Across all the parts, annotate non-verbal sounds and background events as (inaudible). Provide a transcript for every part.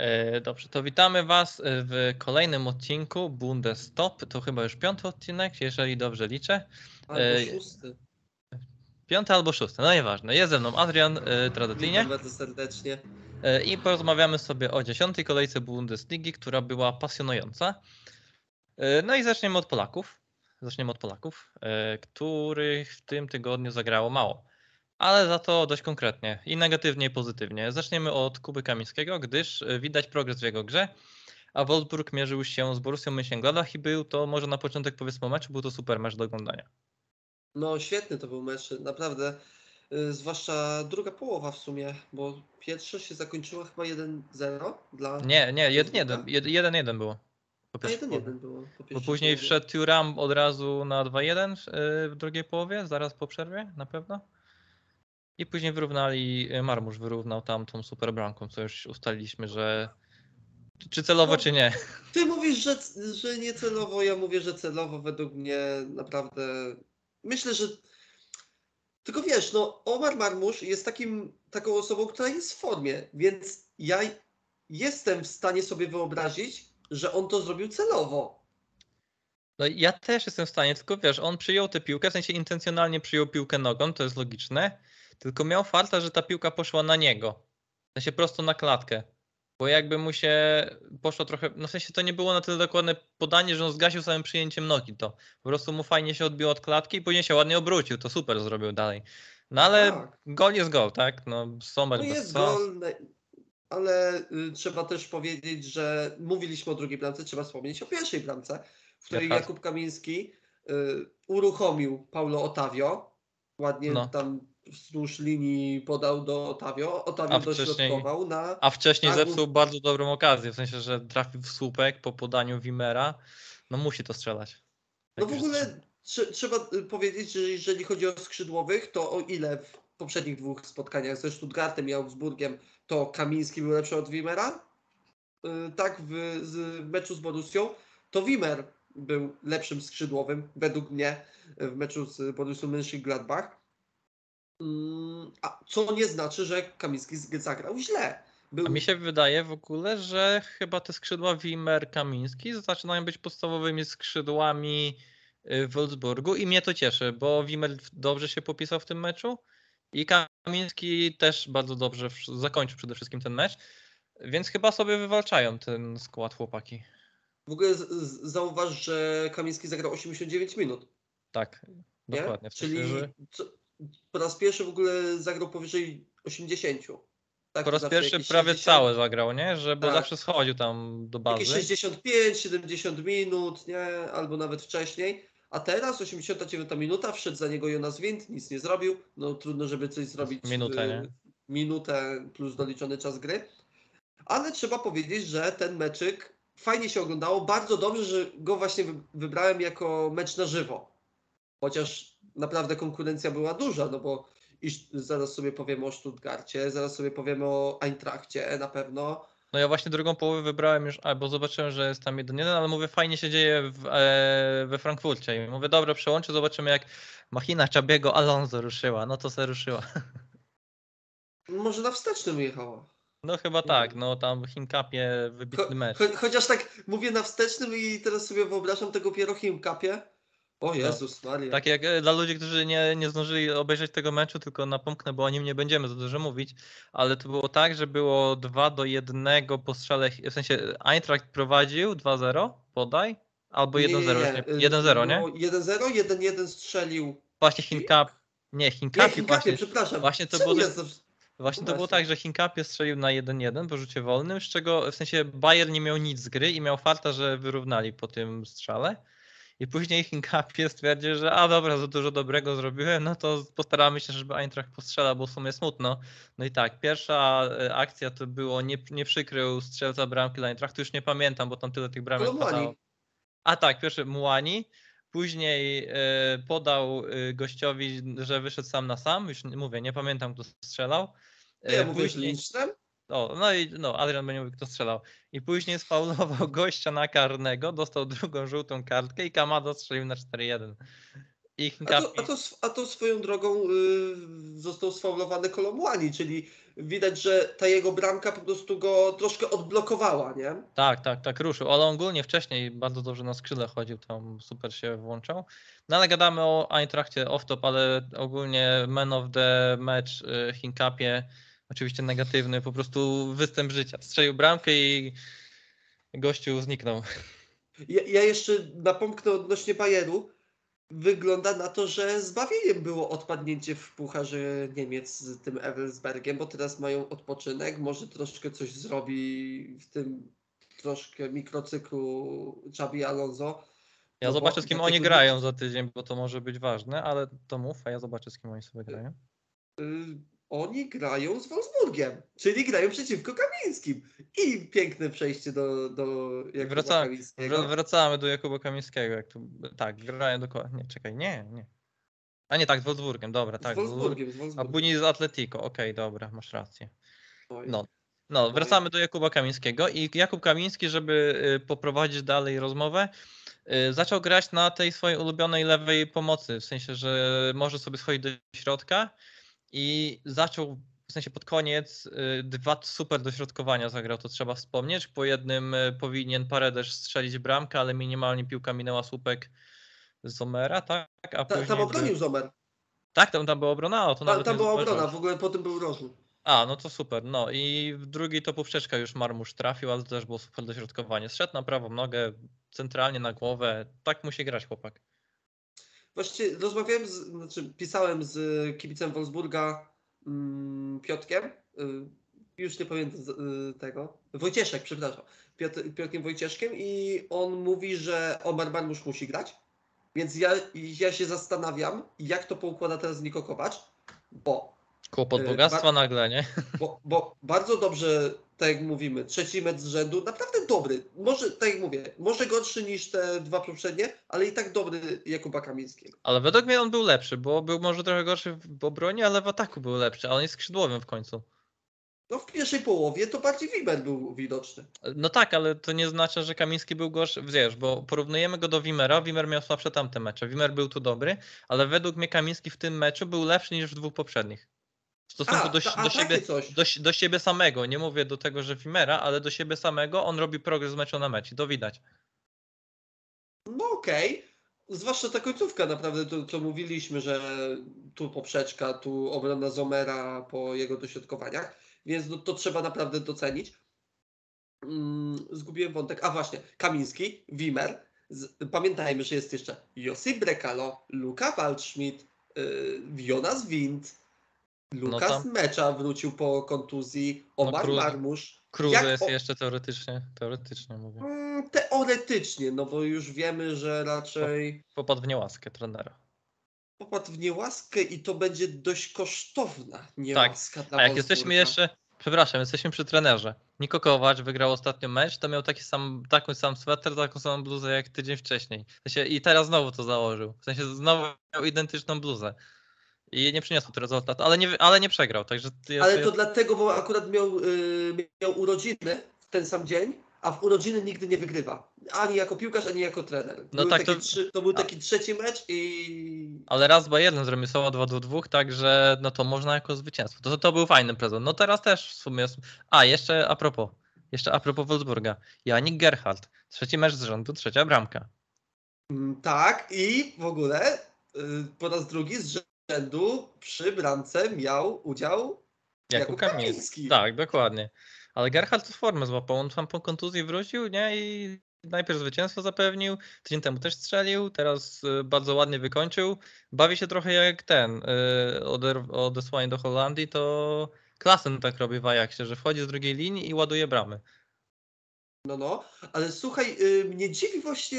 E, Dobrze, to witamy Was w kolejnym odcinku Bundestop. To chyba już piąty odcinek, jeżeli dobrze liczę. Albo Ej. szósty. Piąty albo szósty, no nieważne. Jest ze mną Adrian e, Tradatlinie Witam bardzo serdecznie. e, i porozmawiamy sobie o dziesiątej kolejce Bundesligi, która była pasjonująca. E, No i zaczniemy od Polaków. Zaczniemy od Polaków, e, których w tym tygodniu zagrało mało. Ale za to dość konkretnie i negatywnie i pozytywnie. Zaczniemy od Kuby Kamińskiego, gdyż e, widać progres w jego grze. A Wolfsburg mierzył się z Borussią Mönchengladbach i był to może na początek powiedzmy meczu, był to super mecz do oglądania. No świetny to był mecz, naprawdę. y, Zwłaszcza druga połowa w sumie, bo pierwsza się zakończyła chyba 1-0 dla. Nie, nie, Wolfsburga? 1-1 jeden, jeden było. Po A pierwszej połowie. 1-1 było. Po Bo później połowie. wszedł Thuram od razu na 2-1 y, w drugiej połowie, zaraz po przerwie na pewno. I później wyrównali, y, Marmusz wyrównał tam tą super bramką, co już ustaliliśmy, że czy celowo, No. czy nie. Ty mówisz, że, że nie celowo, ja mówię, że celowo według mnie naprawdę. Myślę, że. Tylko wiesz, no, Omar Marmusz jest takim, taką osobą, która jest w formie, więc ja jestem w stanie sobie wyobrazić, że on to zrobił celowo. No ja też jestem w stanie, tylko wiesz, on przyjął tę piłkę, w sensie intencjonalnie przyjął piłkę nogą, to jest logiczne, tylko miał farta, że ta piłka poszła na niego. W sensie prosto na klatkę. Bo jakby mu się poszło trochę, no w sensie to nie było na tyle dokładne podanie, że on zgasił samym przyjęciem nogi to. Po prostu mu fajnie się odbiło od klatki i później się ładnie obrócił, to super zrobił dalej. No ale Tak. gol jest gol, tak? No Sommer No jest gol, ale y, trzeba też powiedzieć, że mówiliśmy o drugiej bramce, trzeba wspomnieć o pierwszej bramce, w której? Jakub Kamiński y, uruchomił Paulo Otavio. Ładnie No. tam wzdłuż linii podał do Otavio. A Otavio wcześniej- dośrodkował na. A wcześniej Tak, zepsuł bardzo dobrą okazję, w sensie, że trafił w słupek po podaniu Wimera. No musi to strzelać. No w ogóle trze- trzeba y, powiedzieć, że jeżeli chodzi o skrzydłowych, to o ile w poprzednich dwóch spotkaniach ze Stuttgartem i Augsburgiem to Kamiński był lepszy od Wimera, y, tak w, w meczu z Borussią, to Wimer był lepszym skrzydłowym, według mnie, w meczu z Borussią Mönchengladbach. Mm, A co nie znaczy, że Kamiński zagrał źle. Był, A mi się wydaje w ogóle, że chyba te skrzydła Wimmer Kamiński zaczynają być podstawowymi skrzydłami y, w Wolfsburgu i mnie to cieszy, bo Wimmer dobrze się popisał w tym meczu i Kamiński też bardzo dobrze zakończył przede wszystkim ten mecz, więc chyba sobie wywalczają ten skład chłopaki. W ogóle zauważ, że Kamiński zagrał 89 minut. Tak, Nie? dokładnie. Czyli że co, po raz pierwszy w ogóle zagrał powyżej 80. Tak, po raz zawsze pierwszy jakieś prawie 60, cały zagrał, nie? Że bo Tak. zawsze schodził tam do Jakieś bazy. 65, 70 minut, nie? Albo nawet wcześniej. A teraz 89 minuta, wszedł za niego Jonas Wind, nic nie zrobił. No trudno, żeby coś zrobić. Minutę, w- nie? Minutę plus doliczony czas gry. Ale trzeba powiedzieć, że ten meczyk fajnie się oglądało. Bardzo dobrze, że go właśnie wy- wybrałem jako mecz na żywo. Chociaż naprawdę konkurencja była duża, no bo iż zaraz sobie powiemy o Stuttgarcie, zaraz sobie powiemy o Eintrachcie na pewno. No ja właśnie drugą połowę wybrałem już, a, bo zobaczyłem, że jest tam 1-1, ale mówię, fajnie się dzieje w, e, we Frankfurcie. I mówię, dobra, przełączę, zobaczymy jak machina Czabiego Alonso ruszyła. No to se ruszyła. Może na wstecznym jechała. No chyba tak, no tam w Hinkapie wybitny Cho, mecz. cho, chociaż tak mówię na wstecznym i teraz sobie wyobrażam tego Pierochim kapie. O Jezus Maria. Tak jak e, dla ludzi, którzy nie, nie zdążyli obejrzeć tego meczu, tylko napomknę, bo o nim nie będziemy za dużo mówić, ale to było tak, że było 2 do 1 po strzale, w sensie Eintracht prowadził 2-0, podaj, albo 1-0, już nie- 1-0, nie? 1-0, 1-1 strzelił. Właśnie Hinkap, nie, Hinkapie, właśnie, przepraszam. właśnie to było- zawsze- Właśnie to było tak, że Hinkapie strzelił na 1-1 po rzucie wolnym, z czego w sensie Bayern nie miał nic z gry i miał farta, że wyrównali po tym strzale. I później Hinkapie stwierdził, że a dobra, za dużo dobrego zrobiłem, no to postaramy się, żeby Eintracht postrzela, bo w sumie smutno. No i tak, pierwsza e, akcja to było, nie, nie przykrył strzelca bramki dla Eintrachtu, już nie pamiętam, bo tam tyle tych bramek Kolomani. padało. A tak, pierwszy Muani, później e, podał e, gościowi, że wyszedł sam na sam, już mówię, nie pamiętam kto strzelał. Nie, ja E, mówię z później, Lindström. O, no i no, Adrian będzie mówił, kto strzelał. I później sfaulował (laughs) gościa na karnego, dostał drugą żółtą kartkę i Kamada strzelił na 4-1. I A to, a, to, a to swoją drogą y, został sfaulowany Kolomłani, czyli widać, że ta jego bramka po prostu go troszkę odblokowała, nie? Tak, tak, tak, ruszył. Ale ogólnie wcześniej bardzo dobrze na skrzydle chodził, tam super się włączał. No ale gadamy o Eintrachcie off-top, ale ogólnie man of the match y, Hinkapie, oczywiście negatywny, po prostu występ życia. Strzelił bramkę i gościu zniknął. Ja, ja jeszcze napomknę odnośnie Bayeru. Wygląda na to, że zbawieniem było odpadnięcie w Pucharze Niemiec z tym Ewelsbergiem, bo teraz mają odpoczynek, może troszkę coś zrobi w tym troszkę mikrocyklu Xabi Alonso. Ja No zobaczę z kim oni grają za tydzień, bo to może być ważne, ale to mów, a ja zobaczę z kim oni sobie grają. Oni grają z Wolfsburgiem, czyli grają przeciwko Kamińskim. I piękne przejście do, do Jakuba Wraca, Kamińskiego. wr- wracamy do Jakuba Kamińskiego. Jak tu, tak, grają dokładnie. Nie, czekaj, nie, nie. A nie, tak, z Wolfsburgiem, dobra, tak. z z Wolfsburg- Wolfsburgiem, z A Wolfsburgiem. później z Atletico, okej, dobra, masz rację. Oj. No, no, wracamy do Jakuba Kamińskiego i Jakub Kamiński, żeby y, poprowadzić dalej rozmowę, y, zaczął grać na tej swojej ulubionej lewej pomocy, w sensie, że może sobie schodzić do środka i zaczął w sensie pod koniec y, dwa super dośrodkowania zagrał, to trzeba wspomnieć. Po jednym y, powinien Paredes strzelić bramkę, ale minimalnie piłka minęła słupek Zomera, tak? A Ta, tam obronił Zomer. Tak, tam, tam była obrona, o, to Ta, nawet tam była obrona, w ogóle potem był rożu. A, no to super. No i w drugi to poprzeczka już Marmusz trafił, ale to też było super dośrodkowanie. Zszedł na prawą nogę, centralnie na głowę. Tak musi grać chłopak. Właściwie rozmawiałem, z, znaczy pisałem z kibicem Wolfsburga mm, Piotkiem, y, już nie pamiętam y, tego, Wojcieszek, przepraszam, Piotr, Piotrkiem Wojcieszkiem i on mówi, że Omar Marmusz musi grać, więc ja, ja się zastanawiam, jak to poukłada teraz Niko Kovac, bo Kłopot Yy, bogactwa ba- nagle, nie? Bo, bo bardzo dobrze, tak jak mówimy, trzeci mecz z rzędu, naprawdę dobry. Może, tak jak mówię, może gorszy niż te dwa poprzednie, ale i tak dobry Jakuba Kamińskiego. Ale według mnie on był lepszy, bo był może trochę gorszy w obronie, ale w ataku był lepszy, a on jest skrzydłowym w końcu. No w pierwszej połowie to bardziej Wiber był widoczny. No tak, ale to nie znaczy, że Kamiński był gorszy, wiesz, bo porównujemy go do Wimera, Wimer miał słabsze tamte mecze, Wimer był tu dobry, ale według mnie Kamiński w tym meczu był lepszy niż w dwóch poprzednich. W stosunku do, ta- do siebie, do, do siebie samego, nie mówię do tego, że Wimera, ale do siebie samego on robi progres z meczu na mecz i to widać. No okej. Zwłaszcza ta końcówka naprawdę, to co mówiliśmy, że tu poprzeczka, tu obrona Zomera po jego dośrodkowaniach, więc no, to trzeba naprawdę docenić. Mm, zgubiłem wątek. A właśnie, Kamiński, Wimer. Z, pamiętajmy, że jest jeszcze Josip Brekalo, Luka Waldschmidt, yy, Jonas Wind, Lukas tam- Mecza wrócił po kontuzji, Omar Cruz- Marmusz. Jest o- jeszcze teoretycznie, teoretycznie mówię. Mm, Teoretycznie, no bo już wiemy, że raczej Popadł w niełaskę trenera. popadł w niełaskę i to będzie dość kosztowna niełaska dla Tak. A jak jesteśmy jeszcze, przepraszam, jesteśmy przy trenerze. Niko Kovac wygrał ostatnio mecz, to miał taki sam, taką sam sweter, taką samą bluzę jak tydzień wcześniej. I teraz znowu to założył. W sensie znowu miał identyczną bluzę. I nie przyniosło to rezultatu, ale nie, ale nie przegrał, także ja Ale to dlatego, bo akurat miał, y, miał urodziny w ten sam dzień, a w urodziny nigdy nie wygrywa. Ani jako piłkarz, ani jako trener. No tak, to- trzy, to był a- taki trzeci mecz i Ale raz Bayern zremisował 2 do 2, także no to można jako zwycięstwo. To, to był fajny prezent. No teraz też w sumie. jest- A, jeszcze a propos. Jeszcze a propos Wolfsburga. Janik Gerhardt. Trzeci mecz z rzędu, trzecia bramka. mm, tak, i w ogóle y, po raz drugi z rzędu przy bramce miał udział Jakub Jakub Kamiński. Kamiński. Tak, dokładnie. Ale Gerhardt w formę złapał. On tam po kontuzji wrócił, nie? I najpierw zwycięstwo zapewnił. Tydzień temu też strzelił. Teraz y, bardzo ładnie wykończył. Bawi się trochę jak ten. y, odesłanie do Holandii, to Klasen tak robi w Ajaxie, że wchodzi z drugiej linii i ładuje bramy. No, no, ale słuchaj, y, mnie dziwi właśnie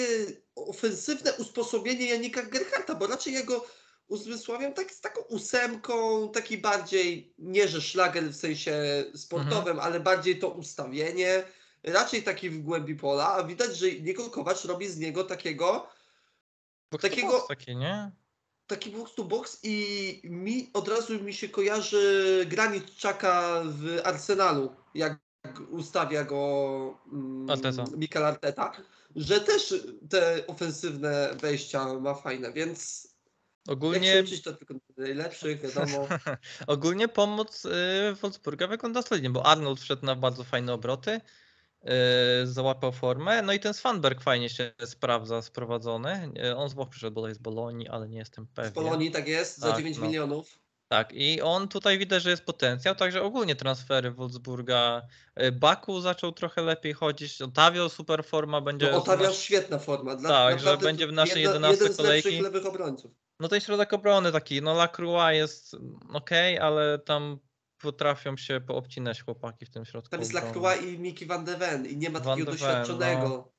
ofensywne usposobienie Janika Gerharta, bo raczej jego uzmysławiam tak z taką ósemką, taki bardziej, nie że szlager w sensie sportowym, ale bardziej to ustawienie, raczej taki w głębi pola, a widać, że Niko Kovac robi z niego takiego, Box Takiego- box Taki, nie? taki box to box i mi od razu mi się kojarzy granit Czaka w Arsenalu, jak ustawia go mm, Arteta. Mikel Arteta, że też te ofensywne wejścia ma fajne, więc Jak Ogólnie, się uczyć, to tylko najlepszych, wiadomo. (laughs) ogólnie pomoc y, Wolfsburga wygląda solidnie, bo Arnold wszedł na bardzo fajne obroty, y, załapał formę, no i ten Svanberg fajnie się sprawdza, sprowadzony. Y, On z Włoch przyszedł bodaj z Bolonii, ale nie jestem pewien. Polonii tak jest, za Tak, 9 no. milionów. Tak, i on tutaj widać, że jest potencjał, także ogólnie transfery Wolfsburga. Baku zaczął trochę lepiej chodzić, Otavio super forma będzie. No, nasz- świetna forma. Dla, Tak, że będzie w naszej jedna- 11 jeden z lepszych kolejki. lewych obrońców. No ten środek obrony taki, no Lacroix jest ok, ale tam potrafią się poobcinać chłopaki w tym środku. Tam jest. Lacroix i Miki van de Ven i nie ma Van takiego Ven, doświadczonego.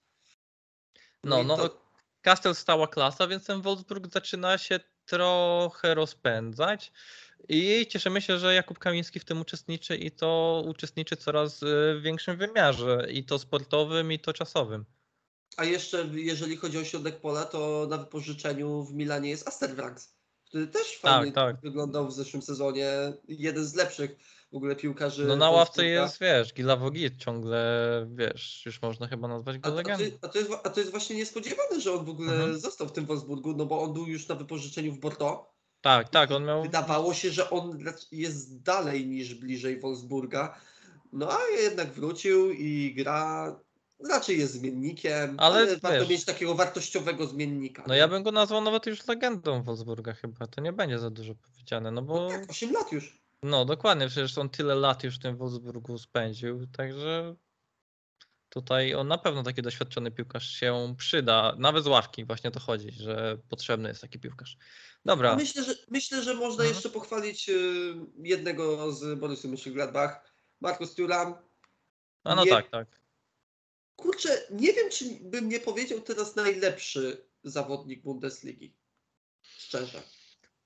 No, i no, to- Kastel stała klasa, więc ten Wolfsburg zaczyna się trochę rozpędzać. I cieszymy się, że Jakub Kamiński w tym uczestniczy i to uczestniczy coraz y, w większym wymiarze, i to sportowym, i to czasowym. A jeszcze jeżeli chodzi o środek pola, to na wypożyczeniu w Milanie jest Asterwranks, który też fajnie tak. wyglądał w zeszłym sezonie. Jeden z lepszych w ogóle piłkarzy. No na ławce jest, wiesz, Gilawogit ciągle, wiesz, już można chyba nazwać go legendą. a, to jest, a to jest właśnie niespodziewane, że on w ogóle Mhm. został w tym Wolfsburgu, no bo on był już na wypożyczeniu w Bordeaux. Tak, tak, on miał... Wydawało się, że on jest dalej niż bliżej Wolfsburga. No a jednak wrócił i gra. Raczej jest zmiennikiem, Ale ale, warto wiesz- mieć takiego wartościowego zmiennika. No nie? ja bym go nazwał nawet już legendą Wolfsburga chyba, to nie będzie za dużo powiedziane, no bo... No tak, 8 lat już. No dokładnie, przecież on tyle lat już w tym Wolfsburgu spędził, także tutaj on na pewno taki doświadczony piłkarz się przyda. Nawet z ławki właśnie to chodzi, że potrzebny jest taki piłkarz. Dobra, Myślę, że, myślę, że można Mhm. jeszcze pochwalić y, jednego z Borussii Mönchengladbach, Markus Thuram. a no nie- tak, tak. Kurczę, nie wiem, czy bym nie powiedział teraz najlepszy zawodnik Bundesligi. Szczerze.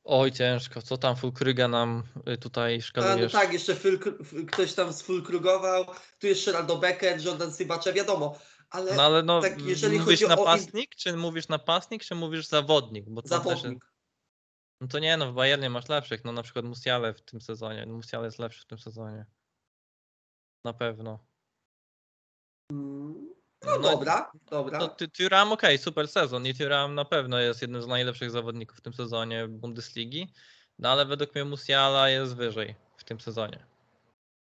Oj ciężko, co tam Fulkryga nam y, tutaj A, no szkalujesz? tak, jeszcze Fylk- f- ktoś tam sfulkrugował, tu jeszcze Raldo Becker, Jordan Sybacze, wiadomo, ale No ale no, tak, jeżeli mówisz chodzi o napastnik, czy mówisz napastnik, czy mówisz zawodnik? Bo to też zawodnik. No to nie, no w Bayernie masz lepszych, no na przykład Musiale w tym sezonie, Musiale jest lepszy w tym sezonie. Na pewno. Mm, No, dobra, dobra. No, Ty- Thuram okej, super sezon i Thuram na pewno jest jednym z najlepszych zawodników w tym sezonie Bundesligi, no ale według mnie Musiala jest wyżej w tym sezonie.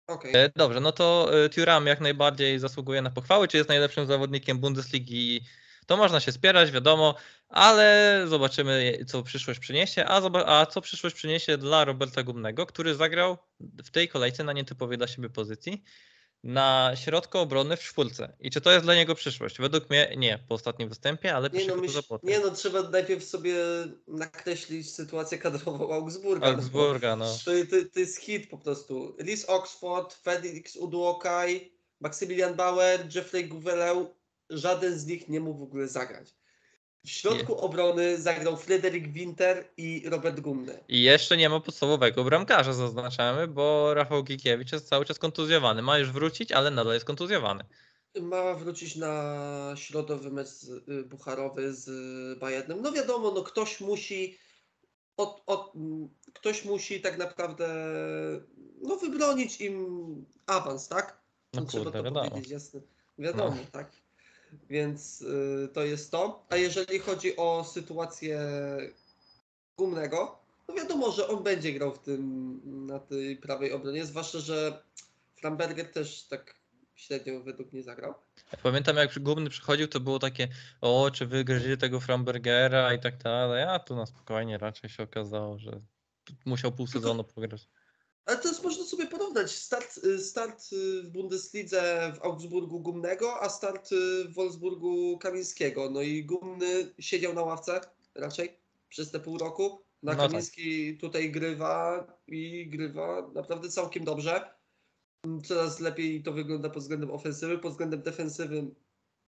Okej. E, Dobrze, no to e, Thuram jak najbardziej zasługuje na pochwały, czy jest najlepszym zawodnikiem Bundesligi. To można się spierać, wiadomo, ale zobaczymy, co przyszłość przyniesie. A, a co przyszłość przyniesie dla Roberta Gumnego, który zagrał w tej kolejce na nietypowej dla siebie pozycji na środku obrony w czwórce. I czy to jest dla niego przyszłość? Według mnie nie, po ostatnim występie, ale Nie no, myśl, nie no, trzeba najpierw sobie nakreślić sytuację kadrową Augsburga. no Augsburga, no. To, to, to jest hit po prostu. Lis Oxford, Felix Uduokaj, Maksymilian Bauer, Jeffrey Gouveleu, żaden z nich nie mógł w ogóle zagrać. W środku obrony zagrał Frederick Winter i Robert Gumny. I jeszcze nie ma podstawowego bramkarza, zaznaczamy, bo Rafał Gikiewicz jest cały czas kontuzjowany. Ma już wrócić, ale nadal jest kontuzjowany. Ma wrócić na środowy mecz y, bucharowy z y, Bayernem. No wiadomo, no ktoś musi od, od, m, ktoś musi tak naprawdę no wybronić im awans, tak? No trzeba kurde, to wiadomo. powiedzieć jasne. Wiadomo, No. tak. Więc y, to jest to. A jeżeli chodzi o sytuację Gumnego, no wiadomo, że on będzie grał w tym na tej prawej obronie, zwłaszcza, że Framberger też tak średnio według mnie zagrał. Pamiętam jak Gumny przychodził, to było takie, o, czy wygryźli tego Frambergera i tak dalej, a tu na spokojnie raczej się okazało, że musiał pół sezonu pograć. Ale teraz można sobie porównać start, y, start y, w Bundeslidze w Augsburgu Gumnego, a start y, w Wolfsburgu Kamińskiego. No i Gumny siedział na ławce raczej przez te pół roku. Na No tak. Kamiński tutaj grywa i grywa naprawdę całkiem dobrze. Coraz lepiej to wygląda pod względem ofensywy, pod względem defensywy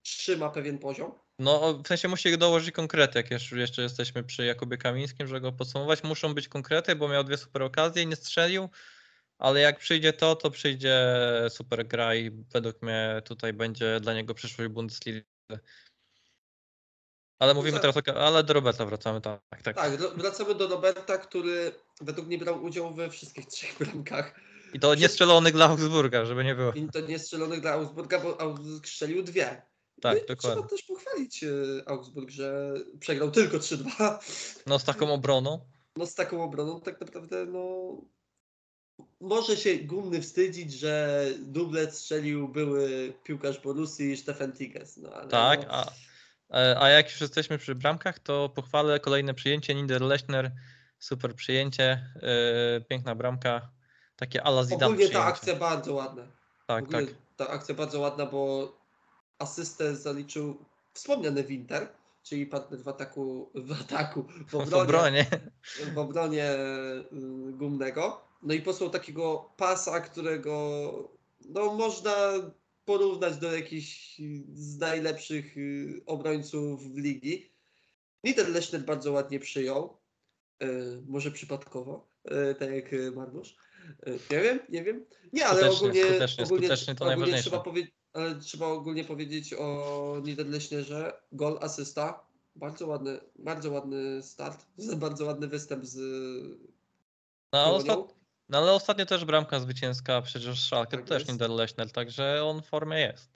trzyma pewien poziom. No, w sensie musi dołożyć konkrety, jak jeszcze, jeszcze jesteśmy przy Jakubie Kamińskim, żeby go podsumować. Muszą być konkrety, bo miał dwie super okazje i nie strzelił, ale jak przyjdzie to, to przyjdzie super gra i według mnie tutaj będzie dla niego przyszłość Bundesligi. Ale mówimy teraz o... Ale do Roberta wracamy, tak, tak. Tak, ro- wracamy do Roberta, który według mnie brał udział we wszystkich trzech bramkach. I to nie strzelony dla Augsburga, żeby nie było. I to nie strzelonych dla Augsburga, bo Augsburg strzelił dwie. Tak, no dokładnie. Trzeba też pochwalić e, Augsburg, że przegrał tylko 3-2. No z taką obroną. No z taką obroną tak naprawdę no może się Gumny wstydzić, że dublet strzelił były piłkarz Borussii Stefan Tigges. No, Tak, no, a, e, a jak już jesteśmy przy bramkach, to pochwalę kolejne przyjęcie Niederlechner. Super przyjęcie, e, piękna bramka. Takie ala Zidane ogólnie ta przyjęcie. akcja bardzo ładna. w Tak, ogóle tak. ta akcja bardzo ładna, bo asystę zaliczył wspomniany Winter, czyli partner w ataku, w ataku, w W obronie, obronie. w obronie y, Gumnego. No i posłał takiego pasa, którego no, można porównać do jakichś z najlepszych y, obrońców w ligi. Niederlechner bardzo ładnie przyjął. Y, może przypadkowo, y, tak jak y, Marnusz. Nie wiem, nie wiem. Nie, ale Skutecznie, ogólnie, skutecznie, ogólnie, skutecznie to ogólnie trzeba powiedzieć, ale trzeba ogólnie powiedzieć o Niederlechnerze. Gol, asysta. Bardzo ładny, bardzo ładny start. (laughs) Bardzo ładny występ z No, ostat... no ale ostatnio też bramka zwycięska, przecież Schalke Tak to też jest. Niederlechner, także on w formie jest.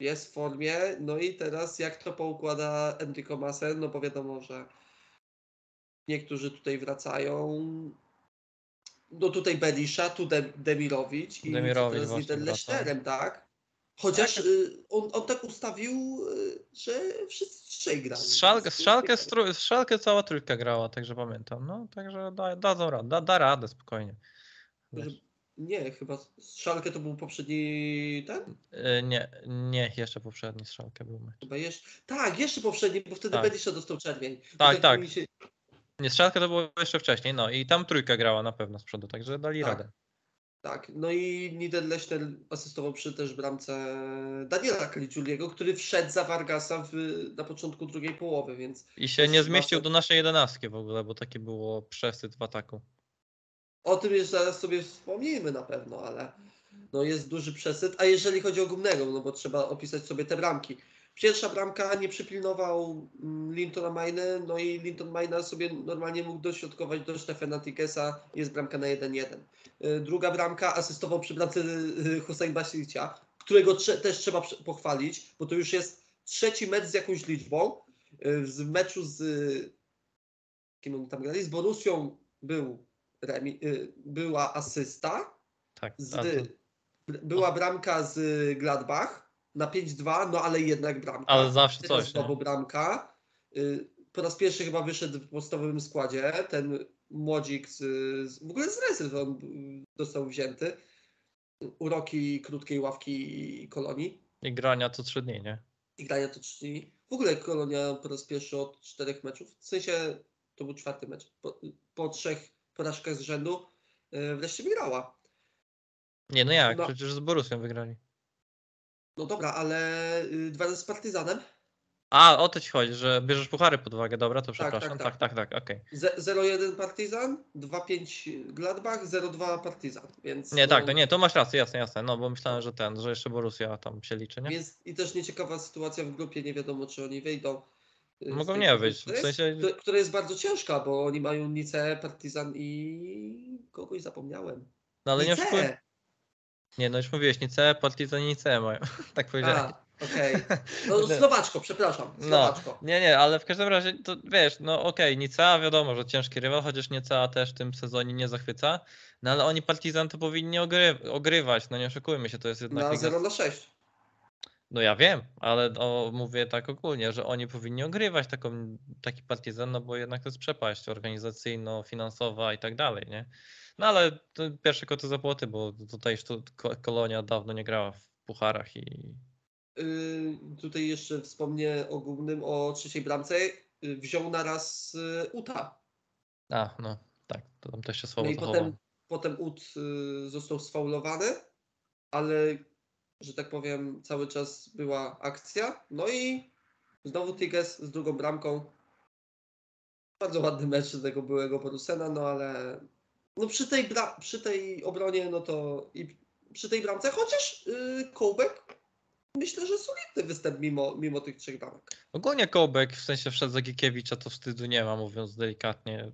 jest w formie. No i teraz jak to poukłada Enrico Masen, no bo wiadomo, że niektórzy tutaj wracają. No tutaj Belisza, tu De Demirowicz i Demirowicz teraz Niederlechnerem, tak? Chociaż Tak. y, on, on tak ustawił, y, że wszyscy trzej grali. Stru... z Schalke cała trójka grała, także pamiętam. No, także da, dadzą radę, da, da radę spokojnie. Wiesz. Nie, chyba Szalkę to był poprzedni ten? Y, Nie, nie, jeszcze poprzedni z Schalke był mecz. Chyba jeszcze. Tak, jeszcze poprzedni, bo wtedy Tak. Belisza dostał czerwień. Tak, tak. Się... Nie, z Schalke to było jeszcze wcześniej, no i tam trójka grała na pewno z przodu, także dali Tak. radę. Tak, no i Niederlechner asystował przy też bramce Daniela Kaliciuliego, który wszedł za Vargasa w, na początku drugiej połowy, więc I się nie zmieścił do naszej jedenastki w ogóle, bo taki było przesyt w ataku. O tym jeszcze zaraz sobie wspomnimy na pewno, ale no jest duży przesyt. A jeżeli chodzi o Gumnego, no bo trzeba opisać sobie te bramki. Pierwsza bramka nie przypilnował mm, Lintona Maine, no i Linton Maina sobie normalnie mógł dośrodkować do Stefana Tikesa, jest bramka na 1-1. Y, Druga bramka asystował przy bramce y, Hussein Basilicia, którego też trzeba pochwalić, bo to już jest trzeci mecz z jakąś liczbą. Y, W meczu z kim oni tam grali? Z Borussią był remi, y, była asysta, Tak, z, była bramka z Gladbach na 5-2, no ale jednak bramka. ale zawsze Teraz coś, nie? znowu bramka. Y, Po raz pierwszy chyba wyszedł w podstawowym składzie. Ten młodzik z, w ogóle z rezerwy on został wzięty. Uroki krótkiej ławki kolonii I grania co trzy dni, nie? i grania to trzy dni. W ogóle kolonia po raz pierwszy od czterech meczów. W sensie to był czwarty mecz. Po, po trzech porażkach z rzędu y, wreszcie wygrała. Nie, no jak, No. przecież z Borussią wygrali. No dobra, ale y, dwa razy z Partyzanem. A, o to ci chodzi, że bierzesz puchary pod uwagę, dobra, to tak, przepraszam. Tak, tak. tak, tak, okej. Ze- 0-1 Partizan, 2-5 Gladbach, 0-2 Partizan. Więc, Nie, tak, no, to nie, to masz rację, jasne, jasne, no bo myślałem, że ten, że jeszcze Borussia tam się liczy, nie? Więc i też nieciekawa sytuacja w grupie, nie wiadomo czy oni wyjdą. Y, Mogą tej nie wyjść, w która jest- sensie- która- jest bardzo ciężka, bo oni mają Nice, Partizan i kogoś zapomniałem. No ale nie Nice! oszukuj. Nie, no już mówiłeś, Nice, Partizan i Nice mają, (laughs) tak powiedziałem. Okej. (laughs) No Słowaczko, przepraszam. No, Słowaczko. nie, nie, ale w każdym razie, to wiesz, no okej, Nicea wiadomo, że ciężki rywal, chociaż Nicea też w tym sezonie nie zachwyca, no ale oni Partizan to powinni ogry ogrywać, no nie oszukujmy się, to jest jednak Na liga 0 na 6. No ja wiem, ale o, mówię tak ogólnie, że oni powinni ogrywać taką, taki partyzan, no bo jednak to jest przepaść organizacyjno-finansowa i tak dalej, nie? No ale pierwsze koty za płoty, bo tutaj Kolonia dawno nie grała w pucharach i Y, tutaj jeszcze wspomnę o głównym, o trzeciej bramce. Y, wziął na raz y, Uta. a, no tak, to tam też się No słabo i potem, potem Ut y, został sfaulowany, ale że tak powiem, cały czas była akcja. No i znowu Tigges z drugą bramką. Bardzo ładny mecz tego byłego Borusena, no ale no przy tej, bra- przy tej obronie, no to i przy tej bramce, chociaż yy, Kołbek myślę, że solidny występ mimo, mimo tych trzech bramek. Ogólnie Kołbek, w sensie wszedł za Gikiewicza, to wstydu nie ma, mówiąc delikatnie.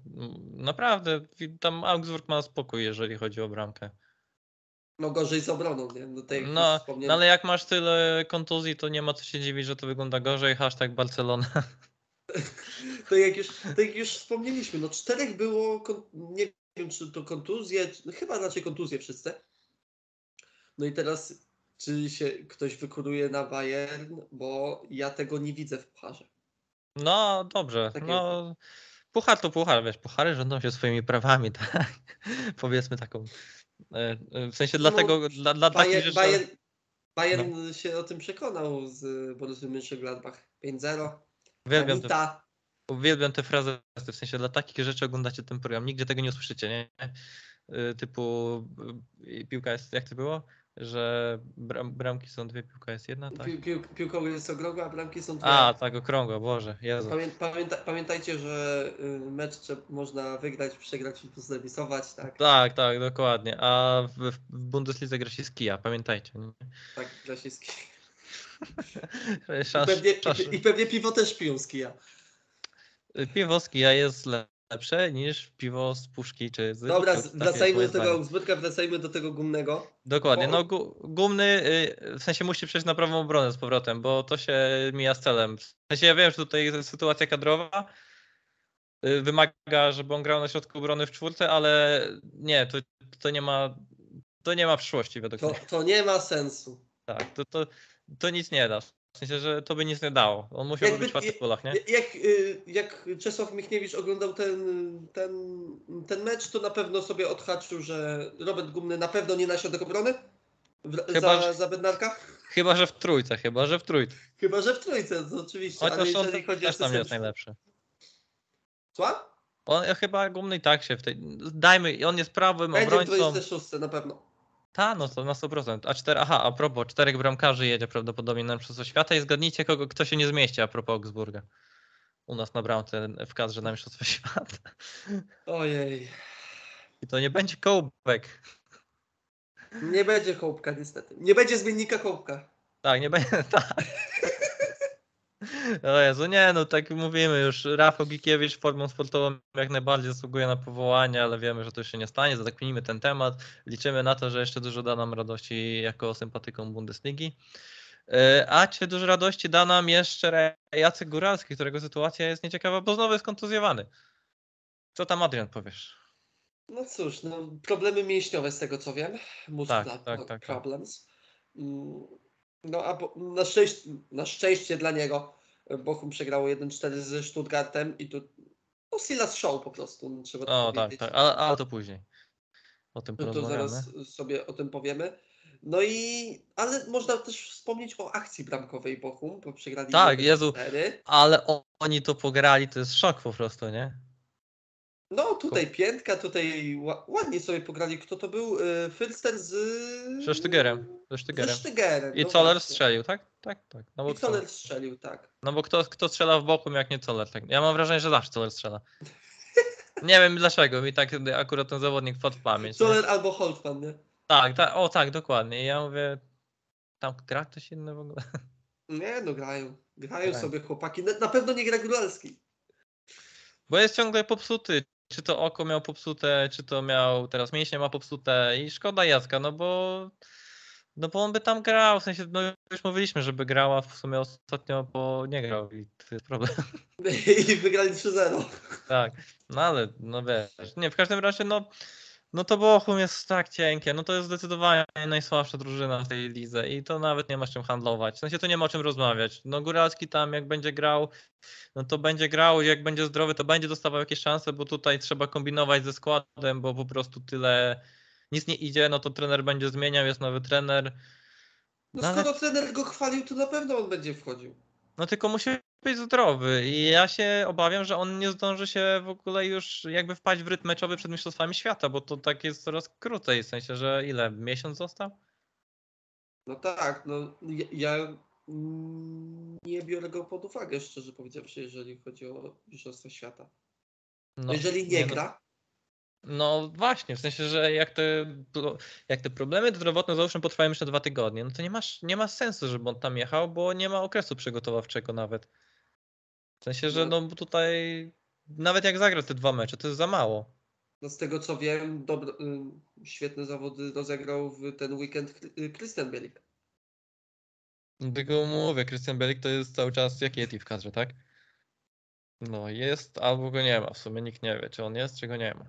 Naprawdę, tam Augsburg ma spokój, jeżeli chodzi o bramkę. No gorzej z obroną, nie? No, tak No, no ale jak masz tyle kontuzji, to nie ma co się dziwić, że to wygląda gorzej. Hashtag Barcelona. (laughs) To jak już, to jak już wspomnieliśmy, no czterech było, nie wiem czy to kontuzje, chyba raczej kontuzje wszyscy. No i teraz, czy się ktoś wykuruje na Bayern, bo ja tego nie widzę w parze. No dobrze. Tak no, puchar to puchar, wiesz, puchary rządzą się swoimi prawami, (laughs) tak? Powiedzmy taką. E, e, W sensie No, dlatego, dla, dla takich rzeczy. Bayern, Bayern się o tym przekonał z Borussią Mönchengladbach 5-0. Uwielbiam te, uwielbiam te frazy, w sensie dla takich rzeczy oglądacie ten program. Nigdzie tego nie usłyszycie, nie? E, Typu piłka jest, jak to było? Że bram, bramki są dwie, piłka jest jedna, tak? pił, pił, piłką jest okrągła, a bramki są dwie. A, tak, okrągła, Boże, Jezu. Pamię, pamięta, pamiętajcie, że y, mecz można wygrać, przegrać lub zremisować, tak? Tak, tak, dokładnie. A w, w Bundeslidze gra się z kija, pamiętajcie. Nie? Tak, Grasiński. (laughs) I Szans, pewnie, szans, i, I pewnie piwo też piją z kija. piwo z kija jest lepsze niż piwo z puszki czy z Dobra, z- wracajmy do tego. Augsburga, wracajmy do tego gumnego. Dokładnie, bo- no gu, gumny y, w sensie musi przejść na prawą obronę z powrotem, bo to się mija z celem. W sensie ja wiem, że tutaj sytuacja kadrowa y, wymaga, żeby on grał na środku obrony w czwórce, ale nie, to, to nie ma to nie ma przyszłości według To, mnie. to nie ma sensu. Tak, to, to, to nic nie da. W sensie, że to by nic nie dało. On musiał Jakby- czwarty w polach, nie? Jak, y, jak Czesław Michniewicz oglądał ten, ten, ten mecz, to na pewno sobie odhaczył, że Robert Gumny na pewno nie na środek obrony w, Chyba, za, za Bednarka. Chyba, że w trójce, chyba, że w trójce. Chyba, że w trójce, to oczywiście. ale Chociaż on jeżeli chodzi o też tam jest najlepszy. Słucham? On chyba gumny i tak się w tej. Dajmy, on jest prawym Będzie obrońcą. 26 na pewno. Ta, no to na 100%. A 4, aha, a propos, czterech bramkarzy jedzie prawdopodobnie na Mistrzostwo Świata i zgadnijcie, kogo, kto się nie zmieści a propos Augsburga. U nas na bramce w kadrze na Mistrzostwo Świata. Ojej. I to nie będzie kołbek. Nie będzie hołbka niestety. Nie będzie zmiennika hołbka. Tak, nie będzie. (laughs) Tak. (laughs) O Jezu, nie, no tak mówimy już. Rafał Gikiewicz formą sportową jak najbardziej zasługuje na powołanie, ale wiemy, że to się nie stanie. Zakminimy ten temat. Liczymy na to, że jeszcze dużo da nam radości jako sympatykom Bundesligi. E, A czy dużo radości da nam jeszcze Jacek Góralski, którego sytuacja jest nieciekawa, bo znowu jest kontuzjowany. Co tam Adrian powiesz? No cóż, no, problemy mięśniowe z tego co wiem. Muscular Tak, tak, tak, tak. problems. Mm, No a bo, na, szczęście, na szczęście dla niego e, Bochum przegrało 1-4 ze Stuttgartem i tu no Silas show po prostu, no, trzeba to O tak, tak, ale, ale to później. O tym No to porozmawiamy. zaraz sobie o tym powiemy. No i, ale można też wspomnieć o akcji bramkowej Bochum, bo przegrali Tak, Jezu. 1-4. Ale oni to pograli, to jest szok po prostu, nie? No tutaj piętka, tutaj ła- ładnie sobie pograli. Kto to był? Y, Fürster z... Ze Sztygerem. Ze Ze Sztygerem. Sztygerem. I no Coler właśnie. strzelił, tak? Tak, tak. No bo, I Coler strzelił, tak. no bo kto, kto strzela w boku, jak nie Coler? Tak? Ja mam wrażenie, że zawsze Coler strzela. Nie wiem dlaczego, mi tak akurat ten zawodnik wpadł w pamięć. Coler albo Holtman, nie? Tak, tak, o tak, dokładnie. I ja mówię, tam gra ktoś inny w ogóle? Nie, no grają. Grają Grają. sobie chłopaki. Na, na pewno nie gra Góralski. Bo jest ciągle popsuty. Czy to oko miał popsute, czy to miał teraz mięśnie ma popsute i szkoda Jacka, no bo no bo on by tam grał, w sensie no już mówiliśmy, żeby grała, w sumie ostatnio bo nie grał i to jest problem. (laughs) I wygrali 3-0. Tak, no ale no wiesz, nie w każdym razie no no to Bochum jest tak cienkie, no to jest zdecydowanie najsłabsza drużyna w tej lidze i to nawet nie ma z czym handlować, w sensie to nie ma o czym rozmawiać. No Góralski tam jak będzie grał, no to będzie grał, jak będzie zdrowy, to będzie dostawał jakieś szanse, bo tutaj trzeba kombinować ze składem, bo po prostu tyle nic nie idzie, no to trener będzie zmieniał, jest nowy trener. No No ale- skoro trener go chwalił, to na pewno on będzie wchodził. No tylko musi być zdrowy i ja się obawiam, że on nie zdąży się w ogóle już jakby wpaść w rytm meczowy przed Mistrzostwami Świata, bo to tak jest coraz krócej, w sensie, że ile? Miesiąc został? No tak, no ja, ja nie biorę go pod uwagę, szczerze powiedziawszy, jeżeli chodzi o Mistrzostwo Świata. No, jeżeli nie, no, gra, No właśnie, w sensie, że jak te, jak te problemy zdrowotne załóżmy potrwają jeszcze dwa tygodnie, no to nie, masz, nie ma sensu, żeby on tam jechał, bo nie ma okresu przygotowawczego nawet. W sensie, że No. no tutaj nawet jak zagra te dwa mecze, to jest za mało. No z tego co wiem, dobro, y, świetne zawody rozegrał w ten weekend y, Christian Bielik. Tylko mówię, Christian Bielik to jest cały czas jak Yeti w kadrze, tak? No jest, albo go nie ma. W sumie nikt nie wie, czy on jest, czy go nie ma.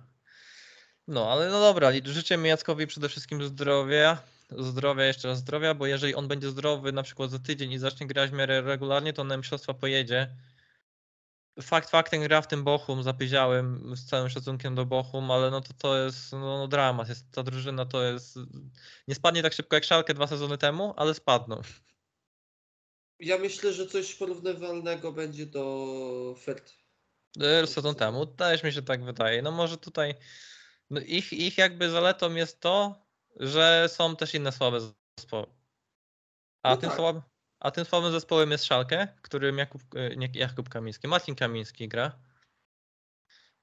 No, ale no dobra, życzę mi Jackowi przede wszystkim zdrowia. Zdrowia, jeszcze raz zdrowia, bo jeżeli on będzie zdrowy na przykład za tydzień i zacznie grać w miarę regularnie, to na mistrzostwa pojedzie. Fakt faktem gra w tym Bochum, zapyziałem z całym szacunkiem do Bochum, ale no to to jest no, no dramat, jest, ta drużyna to jest... Nie spadnie tak szybko jak Szalkę dwa sezony temu, ale spadną. Ja myślę, że coś porównywalnego będzie do Fert. E, Sezon temu, też mi się tak wydaje. No może tutaj no ich, ich jakby zaletą jest to, że są też inne słabe zespoły. A, No tym, tak. słab, a tym słabym zespołem jest Szalkę, którym Jakub, e, nie, Jakub Kamiński, Marcin Kamiński gra.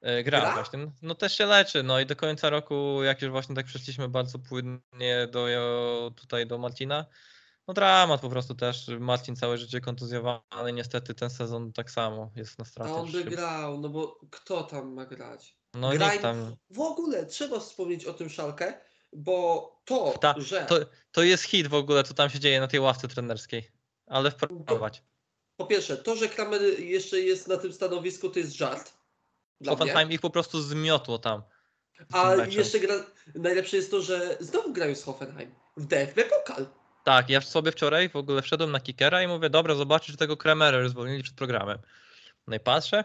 E, Gra, Gra? właśnie. No też się leczy, no i do końca roku, jak już właśnie tak przeszliśmy bardzo płynnie do tutaj do Marcina, no dramat po prostu też. Marcin całe życie kontuzjowany, niestety ten sezon tak samo jest na A stratę. on by grał, no bo kto tam ma grać? No Graj- tam. W ogóle trzeba wspomnieć o tym Szalkę, bo to, Ta, że to, to jest hit w ogóle, co tam się dzieje na tej ławce trenerskiej. Ale wprowadź. po pierwsze, to, że Kramer jeszcze jest na tym stanowisku, to jest żart. Dla. Hoffenheim ich po prostu zmiotło tam. A jeszcze gra, najlepsze jest to, że znowu grają z Hoffenheim w DFB Pokal. Tak, ja sobie wczoraj w ogóle wszedłem na kickera i mówię, dobra, zobaczę, czy tego Kremera już zwolnili przed programem. No i patrzę,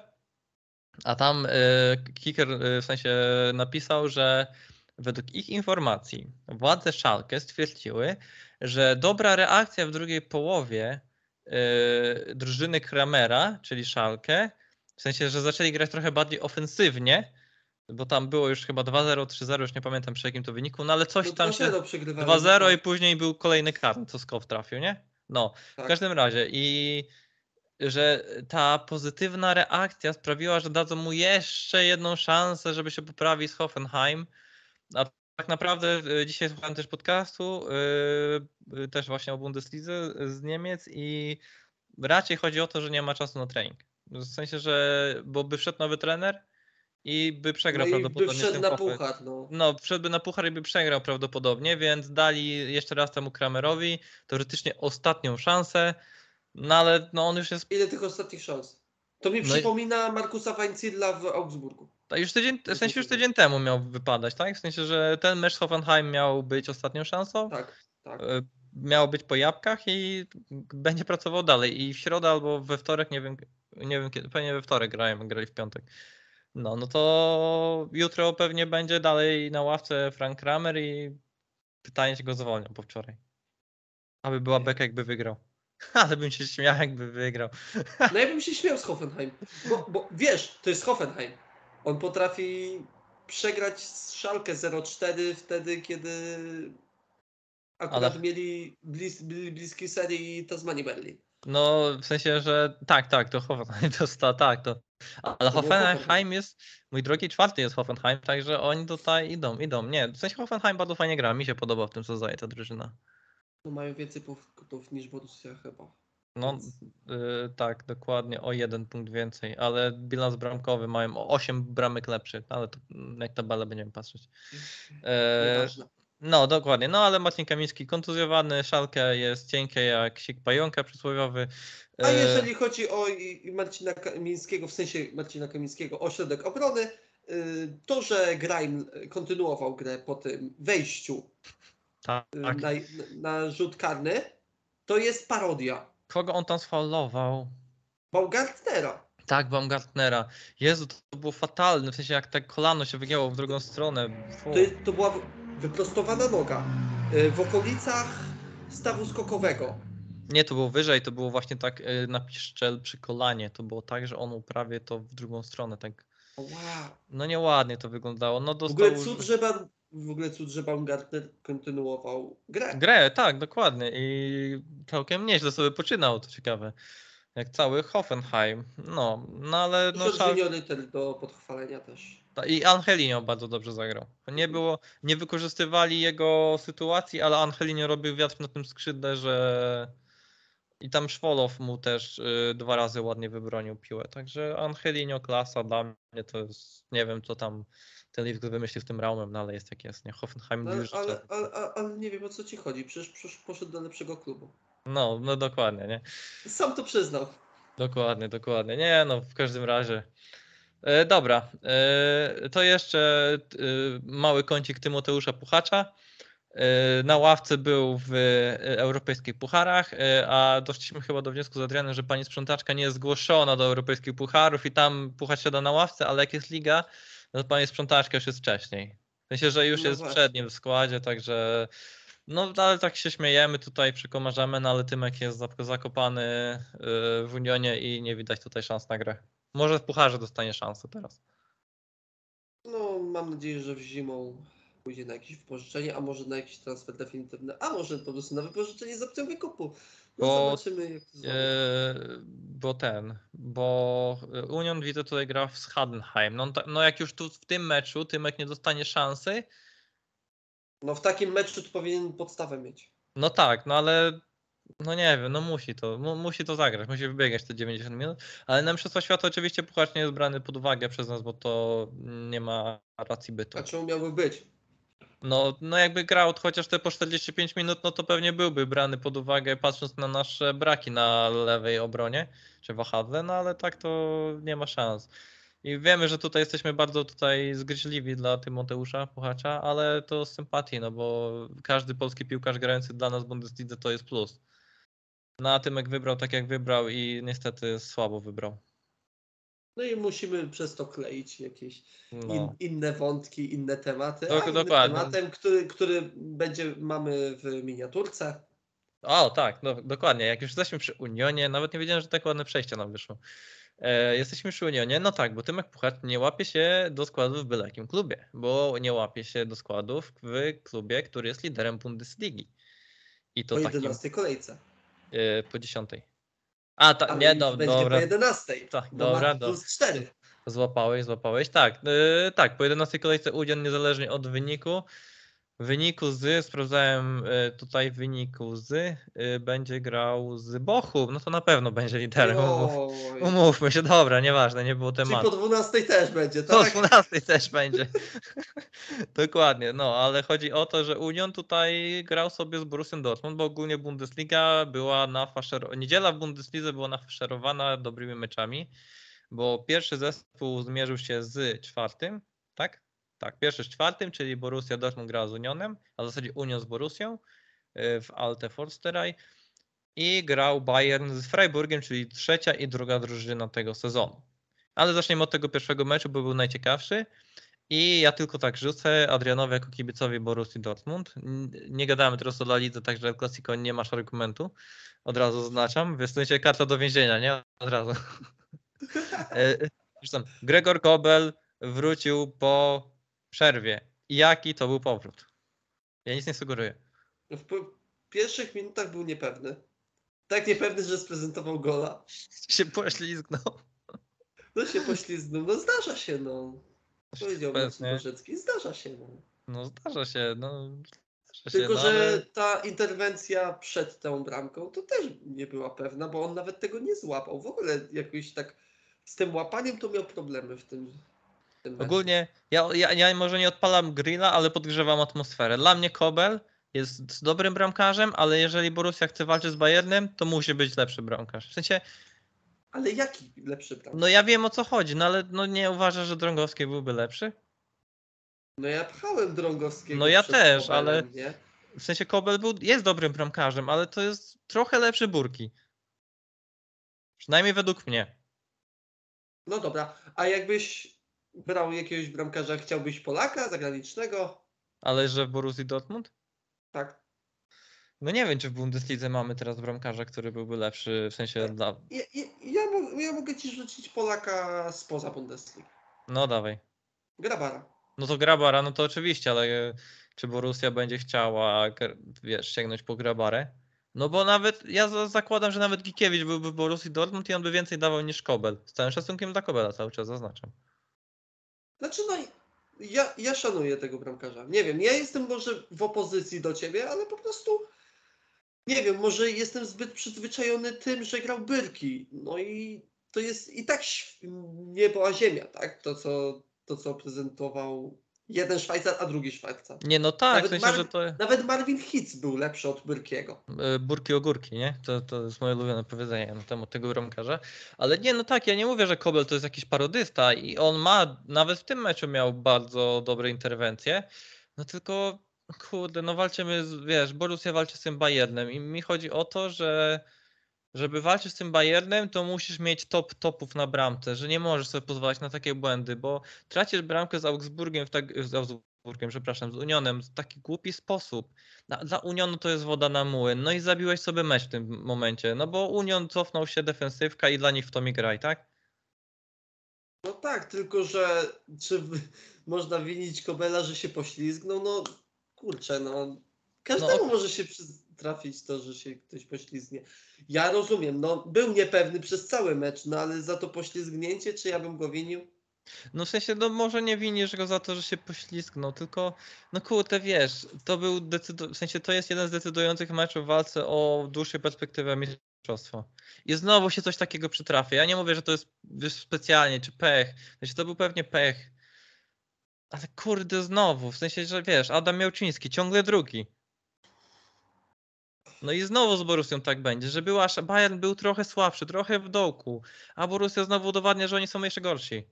a tam y, kicker y, w sensie napisał, że według ich informacji władze Szalkę stwierdziły, że dobra reakcja w drugiej połowie y, drużyny Kramera, czyli Szalkę, w sensie, że zaczęli grać trochę bardziej ofensywnie, bo tam było już chyba 2-0, 3-0, już nie pamiętam przy jakim to wyniku, no ale coś No tam się... 2-0 przegrywali. 2-0 i później był kolejny karny, co Skow trafił, nie? No, w Tak. każdym razie i że ta pozytywna reakcja sprawiła, że dadzą mu jeszcze jedną szansę, żeby się poprawić z Hoffenheim. A tak naprawdę y, dzisiaj słuchałem też podcastu, y, y, też właśnie o Bundeslidze z Niemiec i raczej chodzi o to, że nie ma czasu na trening. W sensie, że bo by wszedł nowy trener i by przegrał no i by prawdopodobnie z wszedł na puchar, no. no, wszedłby na puchar i by przegrał prawdopodobnie, więc dali jeszcze raz temu Kramerowi teoretycznie ostatnią szansę, no ale no on już jest, Ile tych ostatnich szans? To mi No i- przypomina Markusa Weinzierla w Augsburgu. To już tydzień, w sensie już tydzień temu miał wypadać, tak? W sensie, że ten mecz z Hoffenheim miał być ostatnią szansą, Tak, tak. e, miał być po jabłkach i będzie pracował dalej i w środę albo we wtorek, nie wiem, nie wiem kiedy, pewnie we wtorek grają, grali w piątek. No, no to jutro pewnie będzie dalej na ławce Frank Kramer i pytanie, czy go zwolnią po wczoraj. Aby była beka, jakby wygrał. (laughs) Ale bym się śmiał, jakby wygrał. No ja bym się śmiał z Hoffenheim. Bo, bo wiesz, to jest Hoffenheim. On potrafi przegrać Szalkę 0-4 wtedy, kiedy akurat Ale- mieli blis, bli- bliski serii Tasmanii Berlin. No, w sensie, że tak, tak, to Hoffenheim (laughs) to sta, tak, to. Ale Hoffenheim jest, mój drogi czwarty jest Hoffenheim, także oni tutaj idą, idą. Nie, w sensie Hoffenheim bardzo fajnie gra, mi się podoba w tym sezonie ta drużyna. No mają więcej punktów niż Borussia chyba. No, Więc y, tak, dokładnie, o jeden punkt więcej, ale bilans bramkowy mają o 8 bramek lepszy, ale to mm, jak tabelę będziemy patrzeć. Nieważne. no, dokładnie, no ale Marcin Kamiński kontuzjowany, Szalkę jest cienkie jak sik pająka przysłowiowy. A E, jeżeli chodzi o Marcina Kamińskiego, w sensie Marcina Kamińskiego, ośrodek obrony, y, to, że Grime kontynuował grę po tym wejściu tak, y, tak. na, na rzut karny, to jest parodia Kogo on tam sfaulował? Baumgartnera. Tak, Baumgartnera. Jezu, to było fatalne, w sensie jak tak kolano się wygięło w drugą stronę. To, to była wy- wyprostowana noga y, w okolicach stawu skokowego. Nie, to było wyżej, to było właśnie tak y, na piszczel przy kolanie. To było tak, że on prawie to w drugą stronę, tak. Wow. No nieładnie to wyglądało. No W dostał ogóle cud, że, w ogóle cud, że Baumgartner kontynuował grę. grę, tak, dokładnie. I całkiem nieźle sobie poczynał, to ciekawe. Jak cały Hoffenheim. No, no ale no, szal... Rytter do podchwalenia też. I Angelino bardzo dobrze zagrał. Nie było, nie wykorzystywali jego sytuacji, ale Angelino robił wiatr na tym skrzydle, że I tam Szwolow mu też y, dwa razy ładnie wybronił piłę. Także Angelino klasa dla mnie to jest, nie wiem co tam ten Leeds wymyślił z tym Raumem, no ale jest jak jest, nie? Hoffenheim No, ale, że ale, ale, ale, ale nie wiem o co ci chodzi. Przecież, przecież poszedł do lepszego klubu. No, no dokładnie, nie? Sam to przyznał. Dokładnie, dokładnie. Nie, no w każdym razie. E, dobra, e, to jeszcze e, mały kącik Tymoteusza Puchacza. E, na ławce był w europejskich pucharach, e, a doszliśmy chyba do wniosku z Adrianem, że pani sprzątaczka nie jest zgłoszona do europejskich pucharów i tam Puchacz siada na ławce, ale jak jest liga, no to pani sprzątaczka już jest wcześniej. W sensie, że już No jest właśnie. przed nim w składzie, także no ale tak się śmiejemy tutaj, przykomarzamy, no ale Tymek jest zakopany y, w Unionie i nie widać tutaj szans na grę. Może w Pucharze dostanie szansę teraz. No, mam nadzieję, że w zimą pójdzie na jakieś wypożyczenie, a może na jakiś transfer definitywny, a może po prostu na wypożyczenie z opcją wykupu. No Bo, zobaczymy, jak to zrobią. Y, bo ten, bo Union widzę tutaj gra z Hadenheim. No, no jak już tu w tym meczu Tymek nie dostanie szansy, No w takim meczu to powinien podstawę mieć. no tak, no ale no nie wiem, no musi to, mu, musi to zagrać, musi wybiegać te 90 minut, ale na Mistrzostwa Świata oczywiście Puchacz nie jest brany pod uwagę przez nas, bo to nie ma racji bytu. A czemu miałby być? No, no jakby grał chociaż te po 45 minut, no to pewnie byłby brany pod uwagę, patrząc na nasze braki na lewej obronie, czy wahadle, no ale tak to nie ma szans. I wiemy, że tutaj jesteśmy bardzo tutaj zgryźliwi dla Tymoteusza Puchacza, ale to z sympatii, no bo każdy polski piłkarz grający dla nas w Bundeslidze to jest plus. No a Tymek wybrał tak jak wybrał i niestety słabo wybrał. No i musimy przez to kleić jakieś No. in, inne wątki, inne tematy. Dok- a innym dokładnie. tematem, który, który będzie, mamy w miniaturce. O, tak, no, dokładnie. Jak już jesteśmy przy Unionie, nawet nie wiedziałem, że tak ładne przejście nam wyszło. E, jesteśmy przy Unionie, no tak, bo Tymek Puchacz nie łapie się do składów w byle jakim klubie, bo nie łapie się do składów w klubie, który jest liderem Bundesligi. I to Po takim 11 kolejce. e, po dziesiątej. A, ta, nie, do, będzie dobra, po 11. Tak, bo dobra, ma do- plus 4. złapałeś, złapałeś. Tak, e, tak, po 11 kolejce Union niezależnie od wyniku, w wyniku z, sprawdzałem e, tutaj w wyniku z, e, będzie grał z Bochum, no to na pewno będzie liderem. Umów, umówmy się, dobra, nieważne, nie było Czyli tematu. po 12 też będzie, tak? 12 też będzie. (laughs) Dokładnie, no ale chodzi o to, że Union tutaj grał sobie z Borussią Dortmund, bo ogólnie Bundesliga była nafaszerowana, niedziela w Bundeslidze była nafaszerowana dobrymi meczami, bo pierwszy zespół zmierzył się z czwartym, tak? Tak, pierwszy z czwartym, czyli Borussia Dortmund grała z Unionem, a w zasadzie Union z Borussią y, w Alte Forsterei i grał Bayern z Freiburgiem, czyli trzecia i druga drużyna tego sezonu. Ale zaczniemy od tego pierwszego meczu, bo był najciekawszy. I ja tylko tak rzucę Adrianowi jako kibicowi Borussii Dortmund. Nie gadamy teraz o La Lidze, także El Clasico nie masz argumentu. Od razu zaznaczam. W sensie karta do więzienia, nie? Od razu. (laughs) E, Gregor Kobel wrócił po przerwie. I jaki to był powrót? Ja nic nie sugeruję. W po- pierwszych minutach był niepewny. Tak niepewny, że sprezentował gola. (laughs) Się poślizgnął. No się poślizgnął. No zdarza się, no. Powiedział Bożecki. Zdarza się, no. No zdarza się, no. Zdarza Tylko, się, no, że ale... ta interwencja przed tą bramką to też nie była pewna, bo on nawet tego nie złapał. W ogóle jakoś tak z tym łapaniem to miał problemy w tym, w. Ogólnie ja, ja, ja może nie odpalam grilla, ale podgrzewam atmosferę. Dla mnie Kobel jest dobrym bramkarzem, ale jeżeli Borussia chce walczyć z Bayernem, to musi być lepszy bramkarz. W sensie, Ale jaki lepszy bramkarz? no ja wiem o co chodzi, no ale no nie uważasz, że Drągowski byłby lepszy? No ja pchałem Drągowskiego. No ja też, Kobelem, ale- Nie? W sensie Kobel był, jest dobrym bramkarzem, ale to jest trochę lepszy Burki. Przynajmniej według mnie. No dobra, a jakbyś brał jakiegoś bramkarza, chciałbyś Polaka, zagranicznego? Ale że w Borussii Dortmund? Tak. No nie wiem, czy w Bundeslidze mamy teraz bramkarza, który byłby lepszy, w sensie dla... Ja, ja, ja, ja mogę ci rzucić Polaka spoza Bundesligi. No dawaj. Grabara. No to Grabara, no to oczywiście, ale e, czy Borussia będzie chciała, wiesz, sięgnąć po Grabarę? No bo nawet, ja za- zakładam, że nawet Gikiewicz byłby w Borussii Dortmund i on by więcej dawał niż Kobel. Z całym szacunkiem dla Kobela cały czas zaznaczam. Znaczy no, ja, ja szanuję tego bramkarza. Nie wiem, ja jestem może w opozycji do ciebie, ale po prostu Nie wiem, może jestem zbyt przyzwyczajony tym, że grał Byrki. No i to jest i tak niebo a ziemia, tak? To, co, to, co prezentował jeden Szwajcar, a drugi Szwajcar. Nie, no tak, w Nawet sensie, Mar- że to Nawet Marvin Hitz był lepszy od Byrkiego. e, burki ogórki, nie? To, to jest moje ulubione powiedzenie na temat tego bramkarza. Ale nie, no tak, ja nie mówię, że Kobel to jest jakiś parodysta i on ma, nawet w tym meczu miał bardzo dobre interwencje, no tylko, kurde, no walczymy, z, wiesz, Borussia walczy z tym Bayernem i mi chodzi o to, że żeby walczyć z tym Bayernem, to musisz mieć top topów na bramce, że nie możesz sobie pozwalać na takie błędy, bo tracisz bramkę z Augsburgiem, w tak, z Augsburgiem, przepraszam, z Unionem w taki głupi sposób. Dla, dla Unionu to jest woda na młyn. No i zabiłeś sobie mecz w tym momencie, no bo Union cofnął się defensywka i dla nich w to mi graj, tak? No tak, tylko że czy można winić Kobela, że się poślizgnął? No kurczę, no każdemu No. może się trafić to, że się ktoś poślizgnie. Ja rozumiem, no był niepewny przez cały mecz, no ale za to poślizgnięcie, czy ja bym go winił? No w sensie, no może nie winisz go za to, że się poślizgnął, tylko no kurde, wiesz, to był w sensie to jest jeden z decydujących meczów w walce o dłuższej perspektywę mistrzostwa. I znowu się coś takiego przytrafia. Ja nie mówię, że to jest wiesz, specjalnie, czy pech. W sensie to był pewnie pech. Ale kurde, znowu, w sensie, że wiesz, Adam Miałczyński, ciągle drugi. No i znowu z Borussią tak będzie, że była, Bayern był trochę słabszy, trochę w dołku, a Borussia znowu udowadnia, że oni są jeszcze gorsi.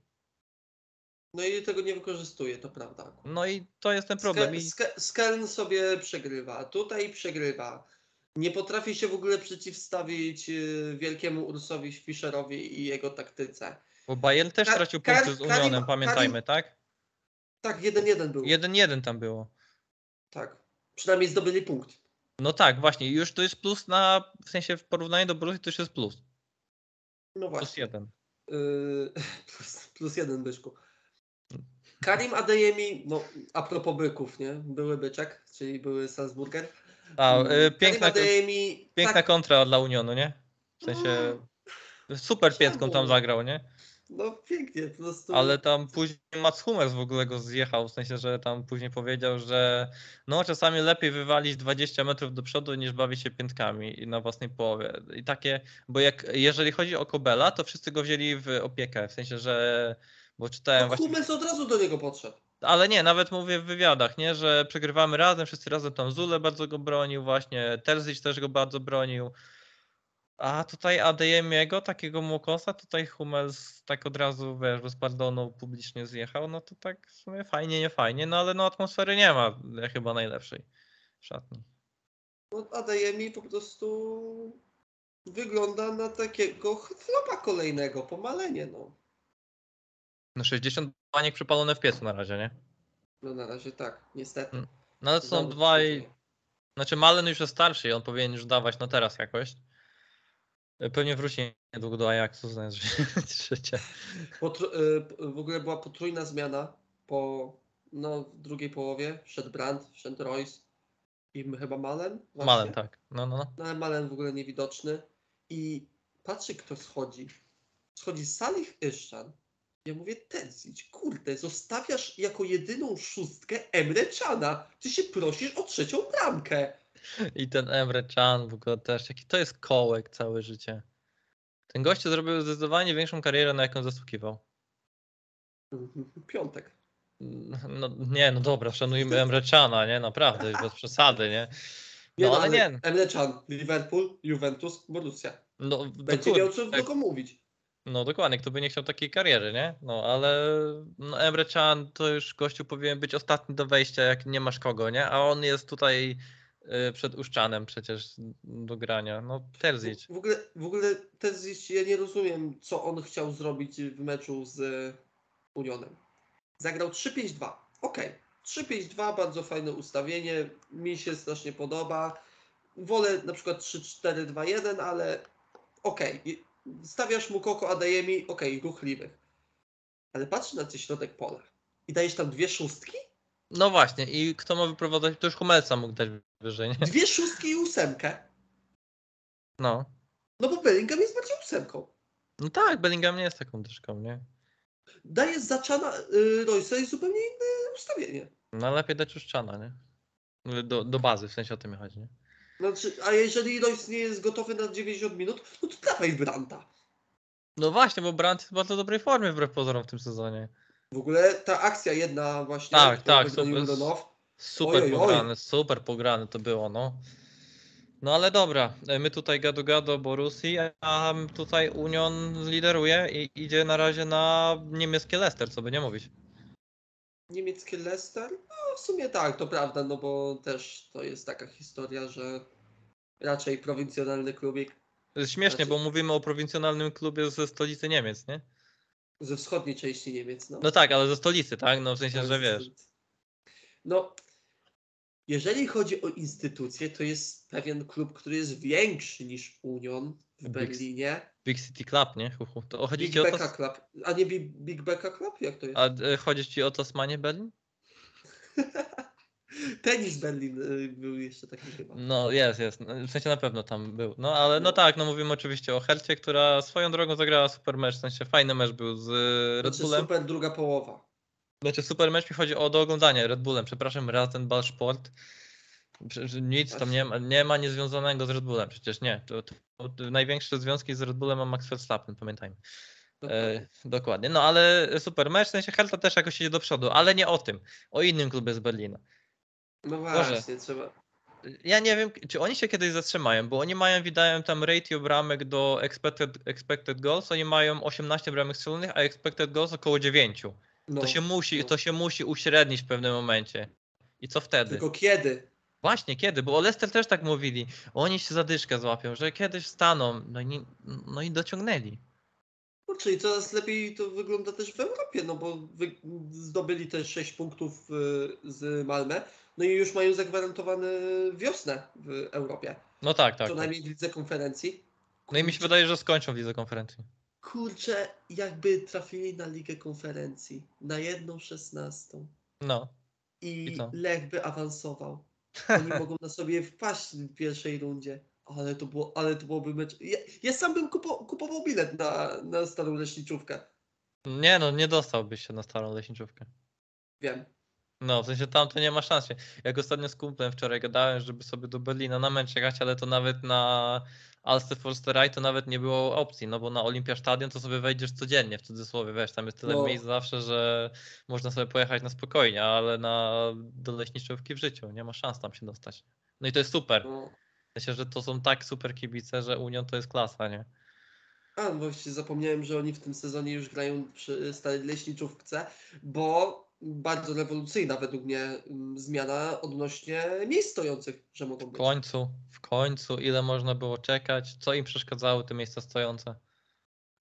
No i tego nie wykorzystuje, to prawda. No i to jest ten problem. Skeln sobie przegrywa, tutaj przegrywa. Nie potrafi się w ogóle przeciwstawić y, wielkiemu Ursowi Fischerowi i jego taktyce. Bo Bayern też Ka- stracił Kar- punkty z Karim- Unionem, pamiętajmy, tak? Tak, 1-1 był. 1-1 tam było. Tak. Przynajmniej zdobyli punkt. No tak, właśnie, już to jest plus na, w sensie w porównaniu do Borussii to już jest plus. No Plus właśnie. jeden. Yy, (laughs) plus, plus jeden Byszku. Karim Adeyemi, no a propos byków, nie? Były byczek, czyli były Salzburger. A, Mm, y, Karim piękna, Adeyemi, piękna tak, kontra dla Unionu, nie? W sensie super piętką tam zagrał, nie? No pięknie, po prostu. Ale tam później Mats Hummels w ogóle go zjechał, w sensie, że tam później powiedział, że no czasami lepiej wywalić 20 metrów do przodu niż bawić się piętkami i na własnej połowie. I takie, bo jak jeżeli chodzi o Kobela, to wszyscy go wzięli w opiekę, w sensie, że bo czytałem no, właśnie Hummels od razu do niego podszedł. Ale nie, nawet mówię w wywiadach, nie, że przegrywamy razem, wszyscy razem tam Zule bardzo go bronił, właśnie Terzic też go bardzo bronił. A tutaj Adeyemiego, takiego Mokosa, tutaj Hummels tak od razu, wiesz, bez pardonu publicznie zjechał, no to tak w sumie fajnie, nie fajnie, no ale no atmosfery nie ma e, chyba najlepszej w szatni. No, Adeyemi po prostu wygląda na takiego flopa kolejnego, pomalenie, no. No 60 baniek przypalone w piecu na razie, nie? No na razie tak, niestety. Mm, No ale są dwaj, znaczy Malen już jest starszy i on powinien już dawać na teraz jakoś. Pewnie wróci niedługo do Ajaxu, znając (laughs) życie. Potr- y, w ogóle była potrójna zmiana po no, w drugiej połowie. Wszedł Brandt, wszedł Royce i chyba Malen. właśnie. Malen, tak. No, no, no. No ale Malen w ogóle niewidoczny. I patrzy kto schodzi. Schodzi Salih Iszczan. Ja mówię, Terzic, kurde, zostawiasz jako jedyną szóstkę Emre Cana. Ty się prosisz o trzecią bramkę. I ten Emre Can w ogóle też, jaki to jest kołek całe życie. Ten gościu zrobił zdecydowanie większą karierę, na jaką zasługiwał. Piątek. No nie, no dobra, szanujmy Emre Cana, nie? Naprawdę, bez przesady, nie? Nie, No ale nie, Emre Can, Liverpool, Juventus, Borussia. no, Będzie dokładnie, miał co tak. kogo mówić. No dokładnie, kto by nie chciał takiej kariery, nie? No ale no, Emre Can to już gościu powinien być ostatni do wejścia, jak nie masz kogo, nie? A on jest tutaj przed Uszczanem przecież do grania. No Terzic. W ogóle, w ogóle Terzic, ja nie rozumiem, co on chciał zrobić w meczu z Unionem. Zagrał 3-5-2. Okej. 3-5-2, bardzo fajne ustawienie. Mi się strasznie podoba. Wolę na przykład 3-4-2-1, ale okej. I Stawiasz mu Koko Adeyemi, okej, ruchliwych. Ale patrz na ten środek pola i dajesz tam dwie szóstki? No właśnie, i kto ma wyprowadzać? To już Humelsa mógł dać wyżej, nie? Dwie szóstki i ósemkę. No. No bo Bellingham jest bardziej ósemką. No tak, Bellingham nie jest taką dyszką, nie? Dajesz zaczana y, Royce'a i zupełnie inne ustawienie. No lepiej dać Uszczana, nie? Do, do bazy, w sensie o tym chodzi, nie? Znaczy, a jeżeli Royce nie jest gotowy na 90 minut, no to dawaj Branta. No właśnie, bo Brandt jest w bardzo dobrej formie wbrew pozorom w tym sezonie. W ogóle ta akcja jedna właśnie, Tak, tak, super. Super Oj, oj, oj. pograne, super pograne to było, no. No ale dobra, my tutaj gado gado Borusi, a tutaj Union lideruje i idzie na razie na niemieckie Leicester, co by nie mówić. niemieckie Leicester? No w sumie tak, to prawda, no bo też to jest taka historia, że raczej prowincjonalny klubik śmiesznie, Znaczy- bo mówimy o prowincjonalnym klubie ze stolicy Niemiec, nie? ze wschodniej części Niemiec. No, No tak, ale ze stolicy, tak? No w sensie, że wiesz. No, jeżeli chodzi o instytucje, to jest pewien klub, który jest większy niż Union w Big- Berlinie. Big City Club, nie? Hu, hu. To chodzi Big ci o Becca to, Club. A nie Big, Big Becca Club? Jak to jest? a e, chodzi ci o Tasmanię Berlin? (laughs) Tenis Berlin y, był jeszcze taki chyba. No jest, jest. W sensie na pewno tam był. No ale no tak, no mówimy oczywiście o Hercie, która swoją drogą zagrała super mecz, w sensie fajny mecz był z Red Znaczy Bullem. super druga połowa. Znaczy super mecz mi chodzi o do oglądania Red Bullem, przepraszam, Raten Ball Sport. Przecież Nic tam nie ma, nie ma niezwiązanego z Red Bullem, przecież nie. To, to, to największe związki z Red Bullem ma Max Verstappen, pamiętajmy. E, dokładnie. No ale super mecz, w sensie Hertha też jakoś idzie do przodu, ale nie o tym, o innym klubie z Berlina. No Boże. właśnie, trzeba. Ja nie wiem, czy oni się kiedyś zatrzymają, bo oni mają, wydają tam ratio bramek do expected, expected goals, oni mają 18 bramek strzelonych, a expected goals około 9. No, To się musi, no. to się musi uśrednić w pewnym momencie. I co wtedy? Tylko kiedy? Właśnie, kiedy? Bo o Leicester też tak mówili. Oni się zadyszkę złapią, że kiedyś staną. No i, no i dociągnęli. No, czyli coraz lepiej to wygląda też w Europie, no bo wy, zdobyli te 6 punktów y, z Malmę, no i już mają zagwarantowane wiosnę w Europie. No tak, tak. Co tak. najmniej w lidze konferencji. No i mi się wydaje, że skończą w lidze konferencji. Kurczę, jakby trafili na ligę konferencji, na jedną szesnastą No. i, I? Lech by awansował. (laughs) Oni mogą na sobie wpaść w pierwszej rundzie. Ale to, było, ale to byłoby mecz. Ja, ja sam bym kupo, kupował bilet na, na starą leśniczówkę. Nie no, nie dostałbyś się na starą leśniczówkę. Wiem. No, w sensie tam to nie ma szans. Jak ostatnio z kumplem wczoraj gadałem, żeby sobie do Berlina na mecz jechać, ale to nawet na Alster Forsteraj to nawet nie było opcji, no bo na Olympia Stadion to sobie wejdziesz codziennie, w cudzysłowie, wiesz, tam jest tyle No. miejsc zawsze, że można sobie pojechać na spokojnie, ale na do leśniczówki w życiu nie ma szans tam się dostać. No i to jest super. No. Myślę, że to są tak super kibice, że Union to jest klasa, nie? A, no właśnie zapomniałem, że oni w tym sezonie już grają przy starej leśniczówce, bo bardzo rewolucyjna według mnie mm, zmiana odnośnie miejsc stojących, że mogą W być. końcu, w końcu, ile można było czekać, co im przeszkadzały te miejsca stojące.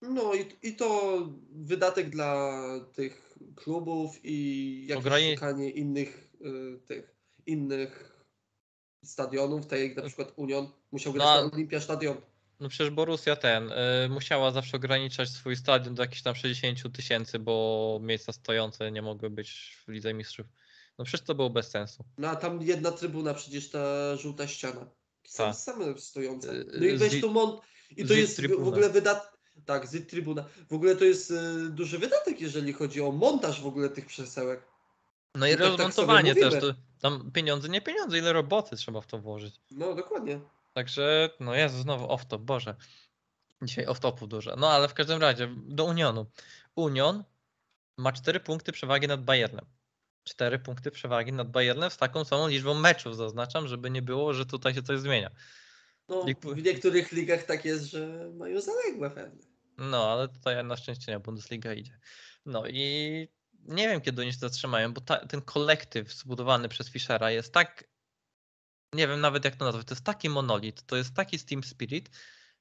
No i, i to wydatek dla tych klubów i jakieś Ograni- szukanie innych y, tych innych stadionów, tak jak na przykład Union musiał grać No, na Olimpia Stadion. No przecież Borussia ten, y, musiała zawsze ograniczać swój stadion do jakichś tam 60 tysięcy, bo miejsca stojące nie mogły być w Lidze Mistrzów. No przecież to było bez sensu. No a tam jedna trybuna, przecież ta żółta ściana. Same, Tak. same stojące. Y, No i weź zi- tu mont. I to jest w ogóle wydat. Tak, z trybuna. W ogóle to jest y, duży wydatek, jeżeli chodzi o montaż w ogóle tych przesełek. No i tak- tak rozmontowanie sobie też. To, tam pieniądze, nie pieniądze, ile roboty trzeba w to włożyć. No dokładnie. Także, no Jezu, znowu off-top, Boże. Dzisiaj off-topu dużo. No ale w każdym razie, do Unionu. Union ma 4 punkty przewagi nad Bayernem. 4 punkty przewagi nad Bayernem z taką samą liczbą meczów, zaznaczam, żeby nie było, że tutaj się coś zmienia. No, w niektórych ligach tak jest, że mają zaległe pewne. No, ale tutaj na szczęście nie, Bundesliga idzie. No i nie wiem, kiedy oni się zatrzymają, bo ta, ten kolektyw zbudowany przez Fischera jest tak, nie wiem nawet jak to nazwać, to jest taki monolit, to jest taki Steam Spirit,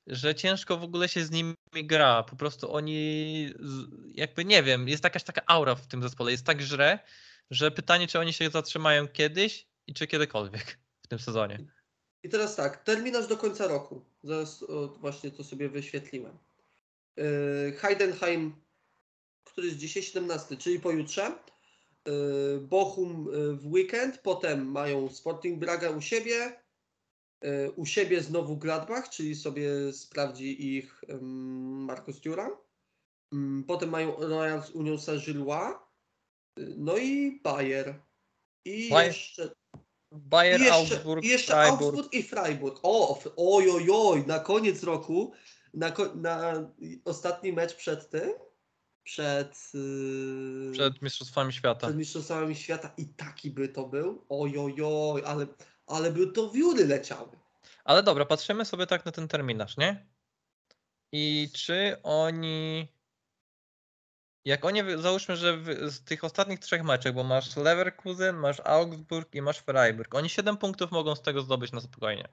że ciężko w ogóle się z nimi gra. Po prostu oni, jakby nie wiem, jest jakaś taka aura w tym zespole, jest tak źle, że pytanie, czy oni się zatrzymają kiedyś i czy kiedykolwiek w tym sezonie. I teraz tak, terminarz do końca roku. Zaraz o, właśnie to sobie wyświetliłem. Yy, Heidenheim, który jest dzisiaj 17, czyli pojutrze. Yy, Bochum yy, w weekend, potem mają Sporting Braga u siebie. Yy, u siebie znowu Gladbach, czyli sobie sprawdzi ich ym, Marcos Thuram. Potem mają Royal z Unią Saint-Gillois. Yy, no i Bayer. I Bayer- jeszcze Bayer, I jeszcze, Augsburg, i jeszcze Freiburg. Augsburg i Freiburg. O, f- oj, oj, oj, na koniec roku, na, na ostatni mecz przed tym, przed, yy, Przed Mistrzostwami Świata. przed Mistrzostwami Świata i taki by to był. Oj, oj, oj, ale, ale by to wióry leciały. Ale dobra, patrzymy sobie tak na ten terminarz, nie? I czy oni. Jak oni, załóżmy, że z tych ostatnich trzech meczów, bo masz Leverkusen, masz Augsburg i masz Freiburg, oni 7 punktów mogą z tego zdobyć na spokojnie.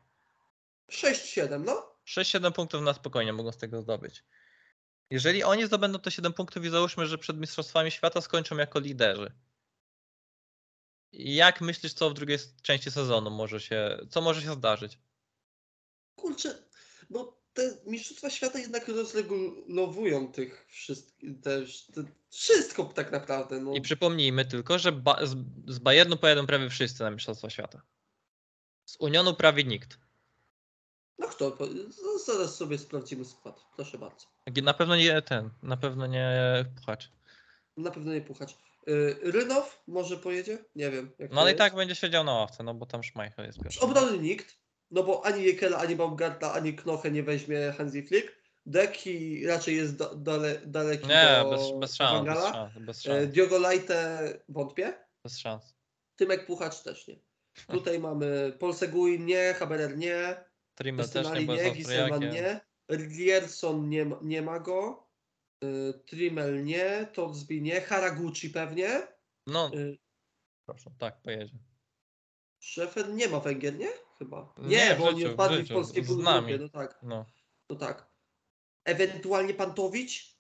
6-7, no. 6-7 punktów na spokojnie mogą z tego zdobyć. Jeżeli oni zdobędą te 7 punktów i załóżmy, że przed Mistrzostwami Świata skończą jako liderzy. Jak myślisz, co w drugiej części sezonu może się, co może się zdarzyć? Kurczę, bo te Mistrzostwa Świata jednak rozregulowują tych wszystkich, te, wszystko tak naprawdę. No. I przypomnijmy tylko, że ba z, z Bayernu pojadą prawie wszyscy na Mistrzostwa Świata. Z Unionu prawie nikt. No kto? z- Zaraz sobie sprawdzimy skład. Proszę bardzo. Na pewno nie ten, na pewno nie Puchacz. Na pewno nie puchać. Yy, Rynow może pojedzie? Nie wiem. No ale i tak będzie siedział na ławce, no bo tam Schmeichel jest Z pierwszy. obrony nikt. No bo ani Jekela, ani Baumgarta, ani Knoche nie weźmie Hansi Flick. Deki raczej jest dale, daleki Nie, do bez, bez szans, bez szans, bez E, szans, Diogo Leite wątpię. bez szans. Tymek Puchacz też nie. Tutaj mamy Polseguin nie, Haberer nie, Trimmel też nie, bo nie, Rierson nie, ma- nie ma go, y, Trimmel nie, Torsby nie, Haraguchi pewnie, No, y, proszę, tak, pojedzie. Szefer nie ma Węgier, nie? Chyba. Nie, Nie, w bo oni życiu, w odpadli w życiu, polskiej z grupie, nami. no tak, No. no tak. Ewentualnie Pantowicz,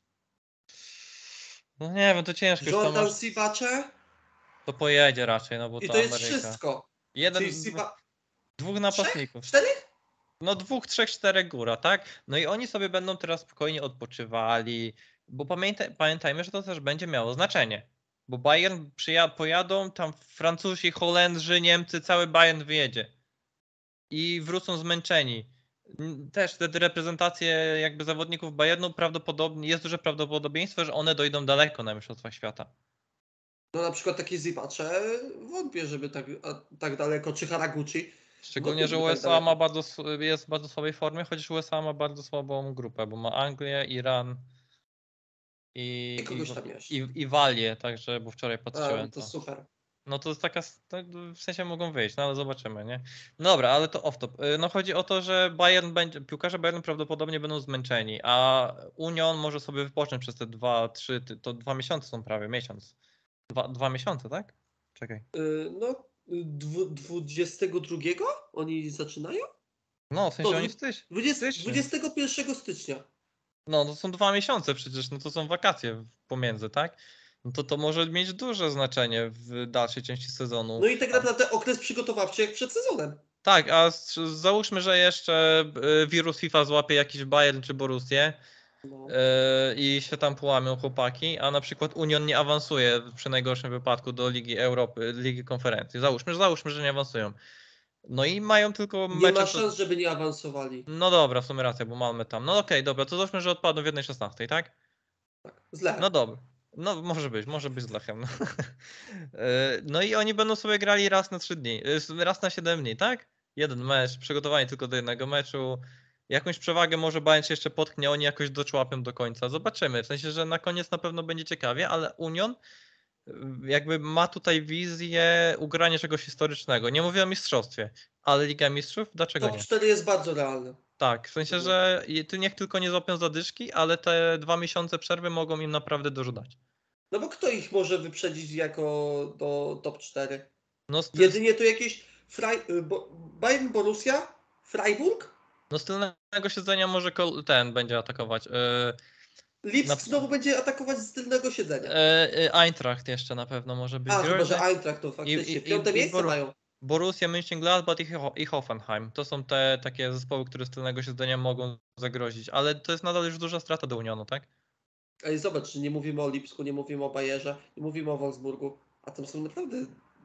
no nie wiem, to ciężko Jordan masz, Sivacze to pojedzie raczej, no bo i to to jest Ameryka. wszystko. Jeden, Czyli dwóch, Siva... dwóch napastników. Cztery? No dwóch, trzech, czterech góra, tak? No i oni sobie będą teraz spokojnie odpoczywali, bo pamiętaj, pamiętajmy, że to też będzie miało znaczenie. Bo Bayern przyja- pojadą, tam Francuzi, Holendrzy, Niemcy, cały Bayern wyjedzie. I wrócą zmęczeni. Też wtedy reprezentacje jakby zawodników Bayernu prawdopodobnie, jest duże prawdopodobieństwo, że one dojdą daleko na Mistrzostwa Świata. No na przykład takie Zivacze wątpię, żeby tak, a, tak daleko, czy Haraguchi. Szczególnie, że tak USA ma bardzo, jest w bardzo słabej formie, chociaż USA ma bardzo słabą grupę, bo ma Anglię, Iran i, I i, i, Walię, także, bo wczoraj A, patrzyłem. to To. super. No to jest taka, tak, w sensie mogą wyjść, no ale zobaczymy, nie? Dobra, ale to off-top. Y, No chodzi o to, że Bayern będzie, piłkarze Bayern prawdopodobnie będą zmęczeni, a Union może sobie wypocząć przez te dwa, trzy, to dwa miesiące są prawie, miesiąc. Dwa, dwa miesiące, tak? Czekaj. Y, No, 22 oni zaczynają? No, w sensie To oni dwu- styś. 20, Stycznia. 21 stycznia. No, to są dwa miesiące przecież, no to są wakacje pomiędzy, tak? No to to może mieć duże znaczenie w dalszej części sezonu. No i tak naprawdę okres przygotowawczy jak przed sezonem. Tak, a załóżmy, że jeszcze y, wirus FIFA złapie jakiś Bayern czy Borussię No. y, i się tam połamią chłopaki, a na przykład Union nie awansuje przy najgorszym wypadku do Ligi Europy, Ligi Konferencji. Załóżmy, że załóżmy, że nie awansują. No i mają tylko Nie mecze... ma to- szans, żeby nie awansowali. No dobra, w sumie racja, bo mamy tam. No okej, dobra, to załóżmy, że odpadną w 1.16, tak? Tak, z Lechem. No dobra. No może być, może być z Lechem. No. (laughs) E, no i oni będą sobie grali raz na 3 dni, e, raz na 7 dni, tak? Jeden mecz, przygotowani tylko do jednego meczu. Jakąś przewagę może Bayern się jeszcze potknie, oni jakoś doczłapią do końca. Zobaczymy. W sensie, że na koniec na pewno będzie ciekawie, ale Union y, jakby ma tutaj wizję ugrania czegoś historycznego. Nie mówię o mistrzostwie, ale Liga Mistrzów, dlaczego Top nie? 4 jest bardzo realne. Tak, w sensie, że ty niech tylko nie złapią zadyszki, ale te dwa miesiące przerwy mogą im naprawdę dużo dać. No bo kto ich może wyprzedzić jako do top 4? No, Jedynie tu jakieś Frei... Bayern Borussia? Freiburg? No z tylnego siedzenia może ten będzie atakować. Yy, Lipsk Na- znowu będzie atakować z tylnego siedzenia. yy, Eintracht jeszcze na pewno może być. A, chyba, że groźny. Eintracht to faktycznie. i- Piąte i miejsce Boru- mają. Borussia Mönchengladbach i, Ho- i Hoffenheim. To są te takie zespoły, które z tylnego siedzenia mogą zagrozić, ale to jest nadal już duża strata do Unionu, tak? Ej, zobacz, nie mówimy o Lipsku, nie mówimy o Bayerze, nie mówimy o Wolfsburgu, a tam są naprawdę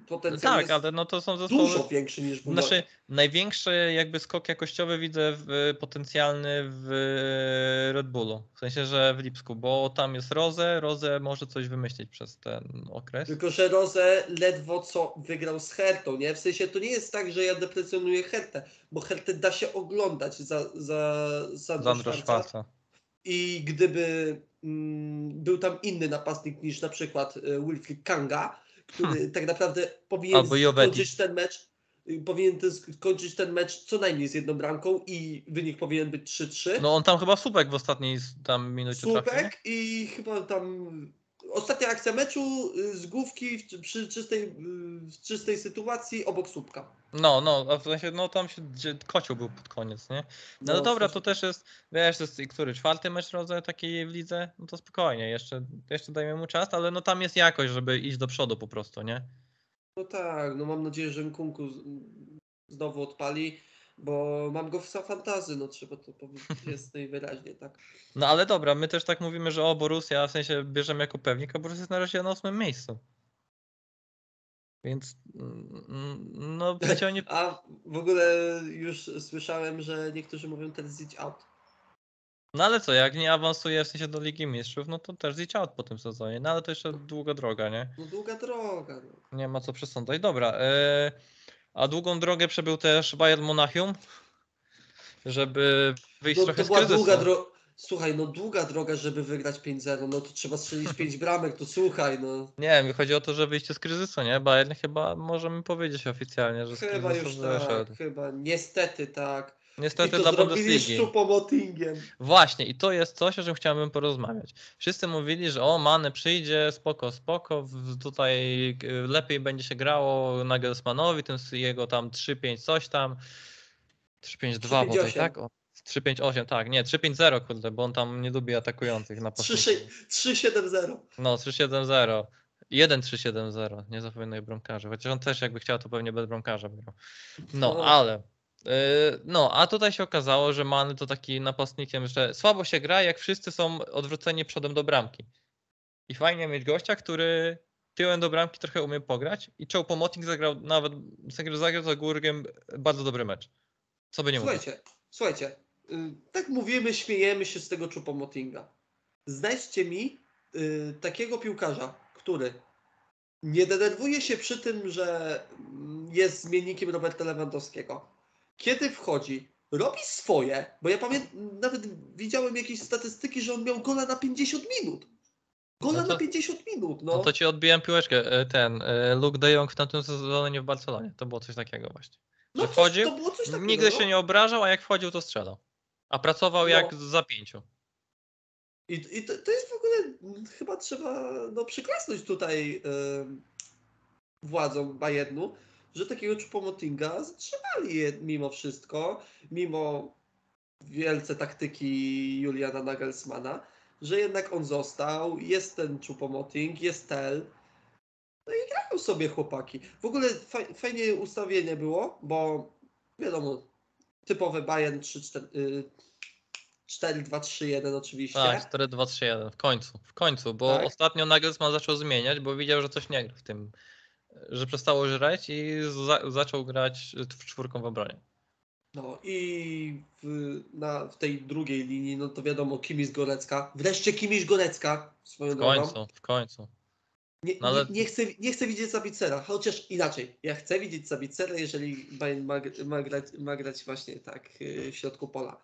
potencjał tak, ale no to są zespoły... dużo większy niż Bundesliga. Znaczy, największy jakby skok jakościowy widzę w, potencjalny w Bullu. W sensie, że w Lipsku, bo tam jest Roze, Roze może coś wymyślić przez ten okres. Tylko, że Rose ledwo co wygrał z Hertą, nie? W sensie to nie jest tak, że ja deprecjonuję Hertę, bo Hertę da się oglądać za, za Sandro Zandro Schwarza. Szwarca. I gdyby mm, był tam inny napastnik niż na przykład e, Wilfried Kanga, który tak naprawdę powinien Hmm. Albo skończyć ten mecz, y, powinien ten skończyć ten mecz co najmniej z jedną bramką i wynik powinien być 3-3. No on tam chyba słupek w ostatniej tam minucie trafił. Słupek i chyba tam ostatnia akcja meczu y, z główki w, przy czystej, y, w czystej sytuacji obok słupka. No, no, a w sensie, no tam się gdzie kocioł był pod koniec, nie? No, No, dobra, coś- to też jest, wiesz, to jest i który, czwarty mecz rodzaju takiej w lidze? No to spokojnie, jeszcze, jeszcze dajmy mu czas, ale no tam jest jakość, żeby iść do przodu po prostu, nie? No tak, no mam nadzieję, że Nkunku z- znowu odpali, bo mam go w fantazy, no trzeba to powiedzieć jest (laughs) najwyraźniej, tak. No ale dobra, my też tak mówimy, że o Borussia, w sensie bierzemy jako pewnik, a Borussia jest na razie na ósmym miejscu. Więc, mm, no, w sensie oni, A w ogóle już słyszałem, że niektórzy mówią teraz idź out. no ale co, jak nie awansuje w sensie do Ligi Mistrzów, no to też zjedź out po tym sezonie, no ale to jeszcze długa droga, nie? No długa droga, no. Nie ma co przesądzać. Dobra. e, a długą drogę przebył też Bayern Monachium, żeby wyjść no trochę to z była kryzysu. długa droga. Słuchaj, no długa droga, żeby wygrać 5-0, no to trzeba strzelić (laughs) 5 bramek, to słuchaj, no. Nie, mi chodzi o to, że wyjście z kryzysu, nie? Bayern chyba możemy powiedzieć oficjalnie, że z Chyba kryzysu już tak, wyszedł. chyba, niestety tak. I Niestety to dla Bundesligi. Choupo-Motingiem. Właśnie, i to jest coś, o czym chciałbym porozmawiać. Wszyscy mówili, że o, Mane przyjdzie, spoko, spoko, tutaj y, lepiej będzie się grało Nagelsmanowi, tym jego tam 3-5 coś tam. 3-5-2 bodaj, 3-5-8. tak? O, 3-5-8, tak, nie, 3-5-0, kurde, bo on tam nie lubi atakujących na 3-7-0. No, 3-7-0. 1-3-7-0, nie zapominaj bramkarzy. Chociaż on też jakby chciał, to pewnie bez bramkarza by grał. No, No. ale. yy, No, a tutaj się okazało, że Many to taki napastnikiem, że słabo się gra, jak wszyscy są odwróceni przodem do bramki. I fajnie mieć gościa, który tyłem do bramki trochę umie pograć i Choupo-Moting zagrał nawet, zagrał, zagrał za Górgiem bardzo dobry mecz. Co by nie mówić. Słuchajcie, słuchajcie, y, tak mówimy, śmiejemy się z tego Choupo-Motinga. Znajdźcie mi y, takiego piłkarza, który nie denerwuje się przy tym, że jest zmiennikiem Roberta Lewandowskiego. Kiedy wchodzi, robi swoje, bo ja pamiętam, nawet widziałem jakieś statystyki, że on miał gola na 50 minut. Gola No to- na 50 minut, no. No to ci odbiłem piłeczkę. e, Ten, e, Luke de Jong w tamtym sezonie nie w Barcelonie. To było coś takiego właśnie. no coś- wchodził, to było coś takiego, Nigdy no. się nie obrażał, a jak wchodził, to strzelał. A pracował No. jak za pięciu. I, i to, to jest w ogóle, chyba trzeba no, przyklasnąć tutaj em, władzom Bayernu, że takiego Choupo-Motinga zatrzymali je mimo wszystko, mimo wielce taktyki Juliana Nagelsmana, że jednak on został, jest ten Choupo-Moting, jest Tel, no i grają sobie chłopaki. W ogóle faj, fajnie ustawienie było, bo wiadomo, typowe Bayern 3-4, y, 4-2-3-1 oczywiście. Tak, 4, 2, 3, 1. W końcu, w końcu, bo Tak. ostatnio Nagelsmann zaczął zmieniać, bo widział, że coś nie gra w tym, że przestało żreć i za, zaczął grać w czwórką w obronie. No i w, na, w tej drugiej linii, no to wiadomo, Kimiś Gorecka. Wreszcie Kimiś Gorecka, swoją W drogą. końcu, w końcu. Nie, No ale- nie, nie, chcę, nie chcę widzieć Sabicera, chociaż inaczej. Ja chcę widzieć Sabicera, jeżeli Bayern ma, ma, grać, ma grać właśnie tak y, w środku pola.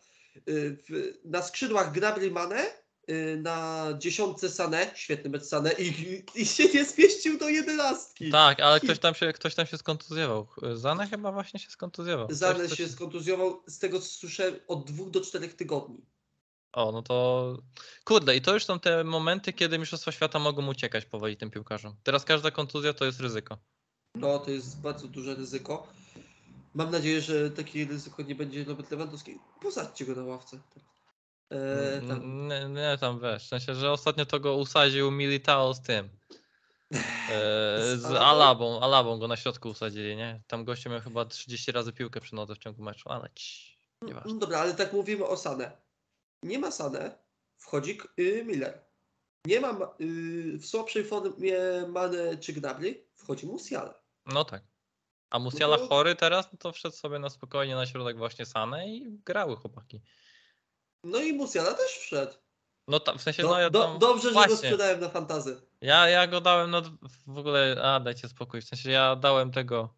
Y, na skrzydłach Gnabry Mane, y, na dziesiątce Sane, świetny mecz Sane i, i się nie zmieścił do jedenastki. Tak, ale ktoś tam się, ktoś tam się skontuzjował. Zane chyba właśnie się skontuzjował. Zane coś- się skontuzjował, z tego co słyszałem, od dwóch do czterech tygodni. O, no to. Kurde, i to już są te momenty, kiedy Mistrzostwa Świata mogą uciekać powoli tym piłkarzom. Teraz każda kontuzja to jest ryzyko. No, to jest bardzo duże ryzyko. Mam nadzieję, że takie ryzyko nie będzie Robert Lewandowski. Posadźcie go na ławce. E, tam. N- Nie, nie, tam wiesz. W sensie, że ostatnio to go usadził Militao z tym. (laughs) E, Z Alabą? Alabą. Go na środku usadzili, nie? Tam gościu miał chyba 30 razy piłkę przy nodze w ciągu meczu, ale ci. Nieważne. No dobra, ale tak mówimy o Sane. Nie ma Sane, wchodzi y, Miller. Nie ma y, w słabszej formie Mane czy Gnabry, wchodzi Musiala. No tak. A Musiala to- chory teraz, no to wszedł sobie na spokojnie na środek właśnie Sane i grały chłopaki. No i Musiala też wszedł. No ta, w sensie, Do, no ja do, tam, dobrze, że go właśnie. sprzedałem na fantazy. Ja, ja go dałem, no w ogóle, a dajcie spokój, w sensie ja dałem tego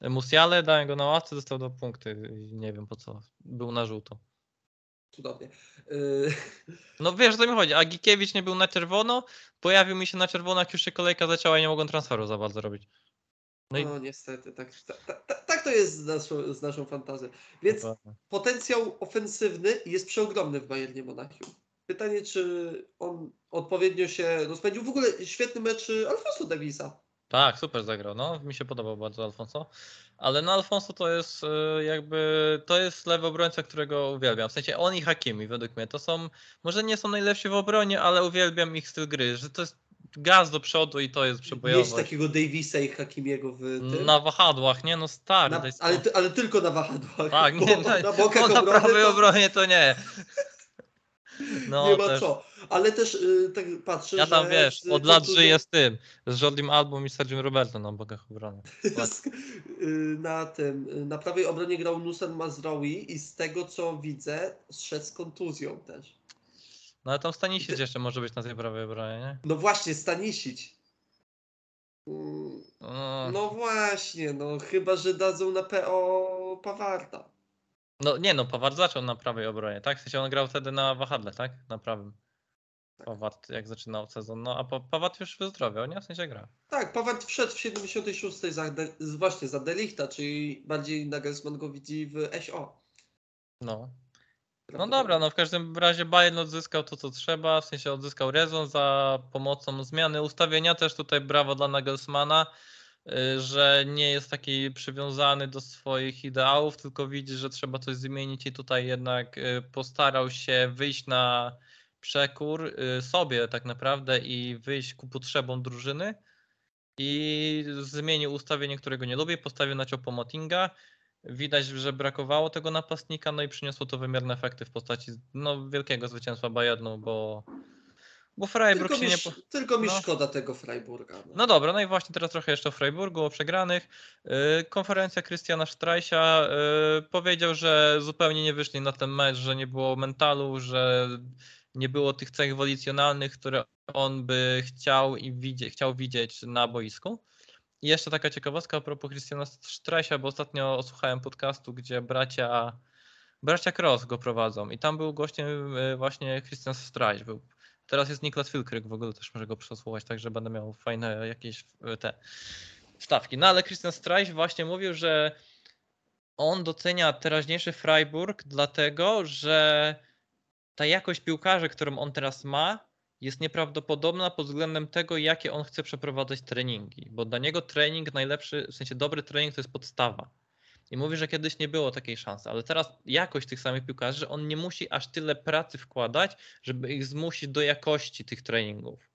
Musiale, dałem go na ławce, dostał dwa punkty i nie wiem po co, był na żółto. Cudownie. Yy, (laughs) No wiesz, o co mi chodzi, a Gikiewicz nie był na czerwono, pojawił mi się na czerwono, jak już się kolejka zaczęła i nie mogłem transferu za bardzo robić. No i no niestety, tak, tak, tak, tak to jest z naszą, z naszą fantazją. Więc Dokładnie. potencjał ofensywny jest przeogromny w Bayernie Monachium. Pytanie, czy on odpowiednio się rozpędził. W ogóle świetny mecz y, Alfonso Davisa. Tak, super zagrał, no mi się podobał bardzo Alfonso. Ale no Alfonso to jest y, jakby, to jest lewy obrońca, którego uwielbiam. W sensie on i Hakimi według mnie to są, może nie są najlepsi w obronie, ale uwielbiam ich styl gry, że to jest gaz do przodu i to jest Mieć przebojowość. takiego Davisa i Hakimiego w tym. Na wahadłach, nie? No stary. Na- ale, ale tylko na wahadłach. Tak, nie, no, na no, na obrony prawej obronie to nie. No, nie ma też. co. Ale też y, tak patrzę, Ja tam że wiesz, z od lat kontuzją- żyję z tym, z Jordim Album i Sergio Roberto na bokach obrony. (laughs) y, na tym, y, na prawej obronie grał Nusan Mazraoui i z tego co widzę, zszedł z kontuzją też. No ale tam Stanisic Ty- jeszcze może być na tej prawej obronie, nie? No właśnie, Stanisić. Mm, No, No właśnie, no chyba, że dadzą na PO Pawarda. No nie no, Pawar zaczął na prawej obronie, tak? W sensie on grał wtedy na wahadle, tak? Na prawym. Tak. Pawat jak zaczynał sezon, no a Pa- Pawat już wyzdrowiał, nie? W sensie gra. Tak, Paward wszedł w 76 za, De, właśnie za Delichta, czyli bardziej Nagelsmann go widzi w SO. No. No dobra, no w każdym razie Bayern odzyskał to, co trzeba, w sensie odzyskał rezon za pomocą zmiany ustawienia. Też tutaj brawo dla Nagelsmana, że nie jest taki przywiązany do swoich ideałów, tylko widzi, że trzeba coś zmienić i tutaj jednak y, postarał się wyjść na przekór y, sobie tak naprawdę i wyjść ku potrzebom drużyny i zmienił ustawienie, którego nie lubię, postawił na Motinga. Widać, że brakowało tego napastnika, no i przyniosło to wymierne efekty w postaci no, wielkiego zwycięstwa Bayernu, bo, bo Freiburg Tylko, się mi, nie... Po... tylko mi no. szkoda tego Freiburga. No. No dobra, no i właśnie teraz trochę jeszcze o Freiburgu, o przegranych. Yy, Konferencja Christiana Streisia yy, powiedział, że zupełnie nie wyszli na ten mecz, że nie było mentalu, że nie było tych cech wolicjonalnych, które on by chciał i widzie, chciał widzieć na boisku. I jeszcze taka ciekawostka a propos Christiana Streisia, bo ostatnio słuchałem podcastu, gdzie bracia, bracia Cross go prowadzą i tam był gościem yy, właśnie Christian Streich. Był Teraz jest Niklas Filkryk, w ogóle też może go przesłuchać, także będę miał fajne jakieś e, te wstawki. No ale Christian Streich właśnie mówił, że on docenia teraźniejszy Freiburg dlatego, że ta jakość piłkarzy, którą on teraz ma, jest nieprawdopodobna pod względem tego, jakie on chce przeprowadzać treningi. Bo dla niego trening najlepszy, w sensie dobry trening to jest podstawa. I mówi, że kiedyś nie było takiej szansy, ale teraz jakość tych samych piłkarzy, że on nie musi aż tyle pracy wkładać, żeby ich zmusić do jakości tych treningów.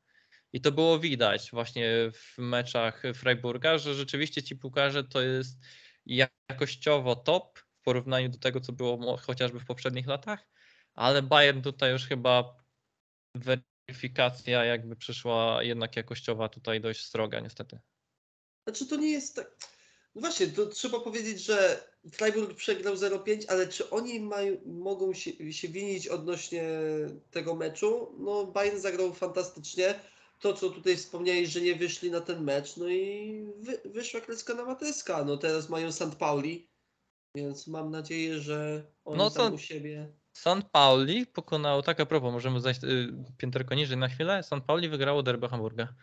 I to było widać właśnie w meczach Freiburga, że rzeczywiście ci piłkarze to jest jakościowo top w porównaniu do tego, co było chociażby w poprzednich latach, ale Bayern tutaj już chyba weryfikacja jakby przyszła jednak jakościowa tutaj dość sroga niestety. Znaczy to nie jest tak. No właśnie, to trzeba powiedzieć, że Freiburg przegrał 0-5, ale czy oni mają, mogą się, się winić odnośnie tego meczu? No Bayern zagrał fantastycznie. To, co tutaj wspomniałeś, że nie wyszli na ten mecz, no i wy, wyszła kreska na matyska. No teraz mają St. Pauli, więc mam nadzieję, że oni No tam to- u siebie... San Pauli pokonało, tak a propos, możemy zajść y, pięterko niżej na chwilę. San Pauli wygrało derby Hamburga.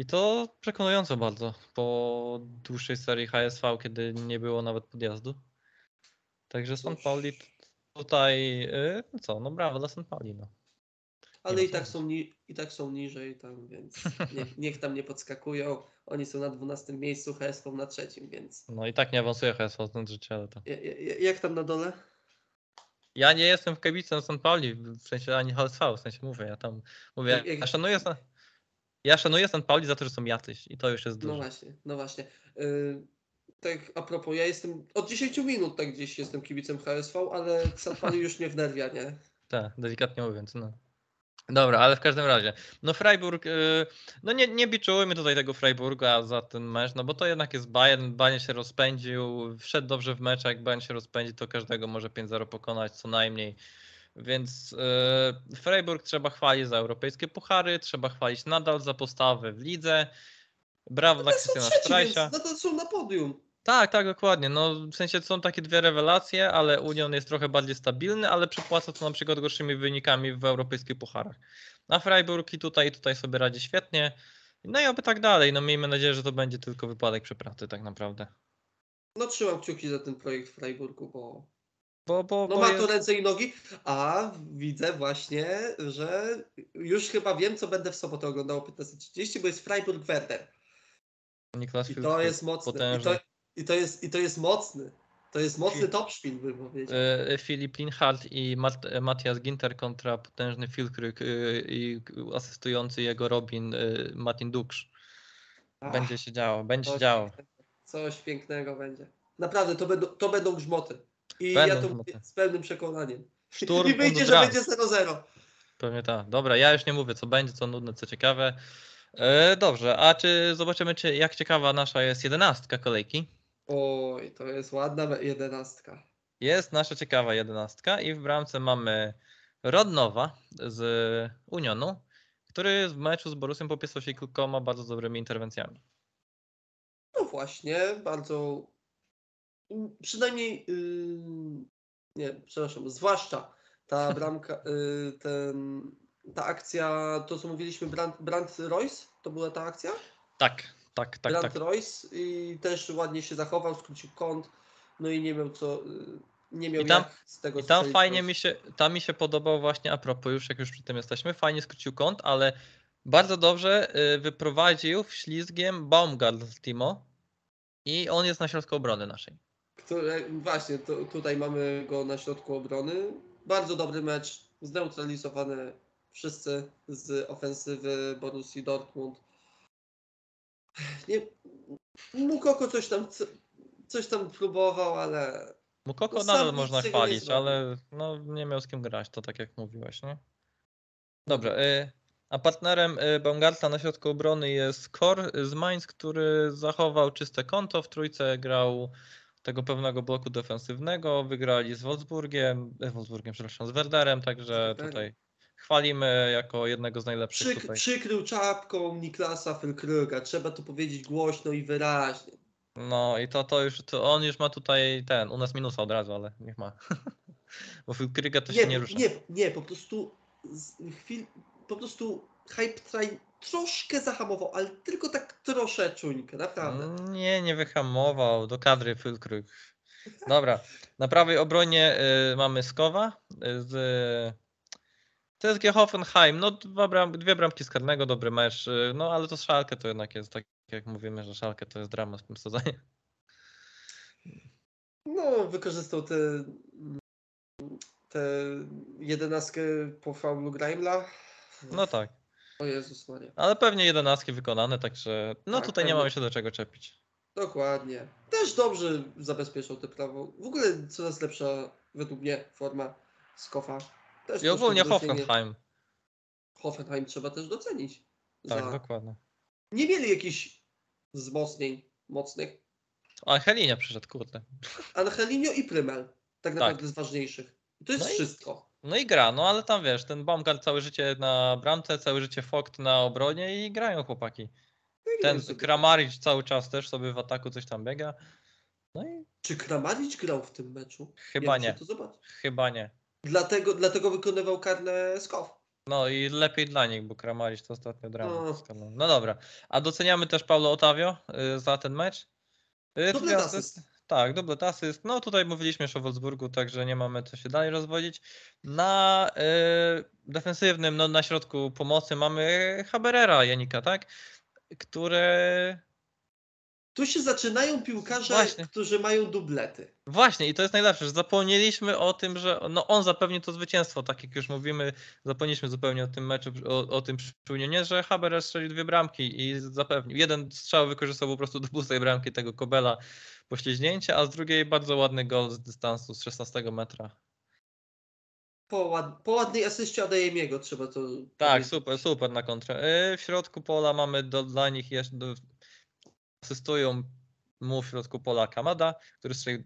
I to przekonująco bardzo po dłuższej serii HSV, kiedy nie było nawet podjazdu. Także Cóż. Pauli tutaj, y, no co, no brawo dla San Pauli. No. Ale i tak, są ni- i tak są niżej tam, więc (laughs) niech, niech tam nie podskakują. Oni są na 12 miejscu, HSV na trzecim, więc... no i tak nie awansuje HSV z życie, ale to. Ja- ja- Jak tam na dole? Ja nie jestem w kibicem San Pauli, w sensie ani HSV, w sensie mówię, ja tam mówię, Jak- ja szanuję ja szanuję San Pauli za to, że są jacyś i to już jest No dużo. właśnie, no właśnie. Yy, tak a propos, ja jestem od 10 minut tak gdzieś jestem kibicem HSV, ale St. już mnie wnerwia, nie? (laughs) Tak, delikatnie mówiąc, no. Dobra, ale w każdym razie, no Freiburg, y, no nie, nie biczujmy tutaj tego Freiburga za ten mecz, no bo to jednak jest Bayern, Bayern się rozpędził, wszedł dobrze w mecz, a jak Bayern się rozpędzi, to każdego może 5-0 pokonać co najmniej. Więc e, Freiburg trzeba chwalić za europejskie puchary, trzeba chwalić nadal za postawę w lidze. Brawo dla No są Krystiana Strajsia. no to są na podium. Tak, tak, dokładnie. No, w sensie są takie dwie rewelacje, ale Union jest trochę bardziej stabilny, ale przypłaca to na przykład gorszymi wynikami w europejskich pucharach. A Freiburg i tutaj, i tutaj sobie radzi świetnie. No i oby tak dalej. No miejmy nadzieję, że to będzie tylko wypadek przepraty tak naprawdę. No trzymam kciuki za ten projekt w Freiburgu, bo Bo, bo, no bo ma jest... to ręce i nogi, a widzę właśnie, że już chyba wiem, co będę w sobotę oglądał o 15.30, bo jest Freiburg Werder. Niklas I to jest mocny. I to, i, to jest, I to jest mocny. To jest mocny top szpil, bym powiedział. E, Filip Linhardt i Mat Matthias Ginter kontra potężny Füllkrug e, i asystujący jego Robin e, Martin Duksz. Będzie się działo, będzie się działo. pięknego. Coś pięknego będzie. Naprawdę, to będą, to będą grzmoty. I Będą ja to mówię z pełnym przekonaniem. (laughs) Szturm I wyjdzie, że będzie 0-0. Pewnie tak. Dobra, ja już nie mówię, co będzie, co nudne, co ciekawe. E, dobrze, a czy zobaczymy, czy jak ciekawa nasza jest jedenastka kolejki? Oj, to jest ładna jedenastka. Jest nasza ciekawa jedenastka i w bramce mamy Rodnowa z Unionu, który w meczu z Borussią popisał się kilkoma bardzo dobrymi interwencjami. No właśnie, bardzo. Mm, Przynajmniej. Yy, nie, przepraszam, zwłaszcza ta (laughs) bramka, yy, ten, ta akcja, to co mówiliśmy, Brand, Brand Royce, to była ta akcja? Tak, tak, tak, Brand tak. Royce i też ładnie się zachował, skrócił kąt, no i nie miał co. Yy, nie miał I tam- z tego I tam fajnie mi się, tam mi się podobał właśnie, a propos już, jak już przy tym jesteśmy, fajnie skrócił kąt, ale bardzo dobrze y, wyprowadził ślizgiem Baumgart Timo i on jest na środku obrony naszej. Które, właśnie, to, tutaj mamy go na środku obrony. Bardzo dobry mecz, zneutralizowany wszyscy z ofensywy Borussii Dortmund. Nie, Mukoko coś tam, co- coś tam próbował, ale Mukoko No nadal można nie chwalić, ale no, nie miał z kim grać, to tak jak mówiłeś, nie? Dobrze, y, a partnerem y, Baumgarta na środku obrony jest Kor z Mainz, który zachował czyste konto, w trójce grał tego pewnego bloku defensywnego, wygrali z Wolfsburgiem, e, Wolfsburgiem, przepraszam, z Werderem, także tutaj chwalimy jako jednego z najlepszych przyk, tutaj. przykrył czapką Niklasa Felkruga. Trzeba to powiedzieć głośno i wyraźnie. No i to, to już, to on już ma tutaj ten, u nas minusa od razu, ale niech ma. (laughs) Bo Kryga to się nie rusza. nie, nie, po prostu z chwil, po prostu hype train troszkę zahamował, ale tylko tak troszeczuńkę, naprawdę. Mm, Nie, nie wyhamował. Do kadry Fylkruk. Dobra. Na prawej obronie y, mamy Skowa y, z TSG Hoffenheim. No bram, dwie bramki z karnego, dobry mecz. y, No ale to Szalkę to jednak jest tak jak mówimy, że Szalkę to jest dramat w tym sezonie. No, wykorzystał te, te jedenastkę po faulu Graimla. No tak. O Jezus Maria. Ale pewnie jedenastki wykonane, także no Tak, tutaj nie pewnie. mamy się do czego czepić. Dokładnie. Też dobrze zabezpieczał te prawo. W ogóle coraz lepsza według mnie forma Skofa. Też I ogólnie. Hoffenheim. Hoffenheim trzeba też docenić. Tak, za... dokładnie. Nie mieli jakichś wzmocnień mocnych. Angelinia przyszedł, kurde. Angelino i Prymel. Tak naprawdę z ważniejszych. I to jest No i- wszystko. No i gra, no ale tam wiesz, ten Baumgart całe życie na bramce, całe życie Vogt na obronie i grają chłopaki. No Ten. Kramaric cały czas też sobie w ataku coś tam biega. No i Czy Kramaric grał w tym meczu? chyba ja nie, chyba nie. Dlatego, dlatego wykonywał karne Skof. No i lepiej dla nich, bo Kramaric to ostatnio drama. No. No. dobra, a doceniamy też Paulo Otavio y, za ten mecz. Y, dwie asyst. Tak, dublet asyst. No tutaj mówiliśmy już o Wolfsburgu, także nie mamy co się dalej rozwodzić. Na y, defensywnym, no na środku pomocy mamy Haberera Janika, tak? Który Tu się zaczynają piłkarze, Właśnie. którzy mają dublety. Właśnie, i to jest najlepsze, że zapomnieliśmy o tym, że no on zapewni to zwycięstwo, tak jak już mówimy, zapomnieliśmy zupełnie o tym meczu, o, o tym przyczynieniu, że Haber strzelił dwie bramki i zapewnił. Jeden strzał wykorzystał po prostu do pustej bramki tego Kobela poślizgnięcia, a z drugiej bardzo ładny gol z dystansu z 16 metra. Po, ład, po ładnej asyście Adeyemiego trzeba to Tak, powiedzieć. super, super na kontrę. Y, W środku pola mamy do, dla nich jeszcze, asystują mu w środku pola Kamada, który strzelił,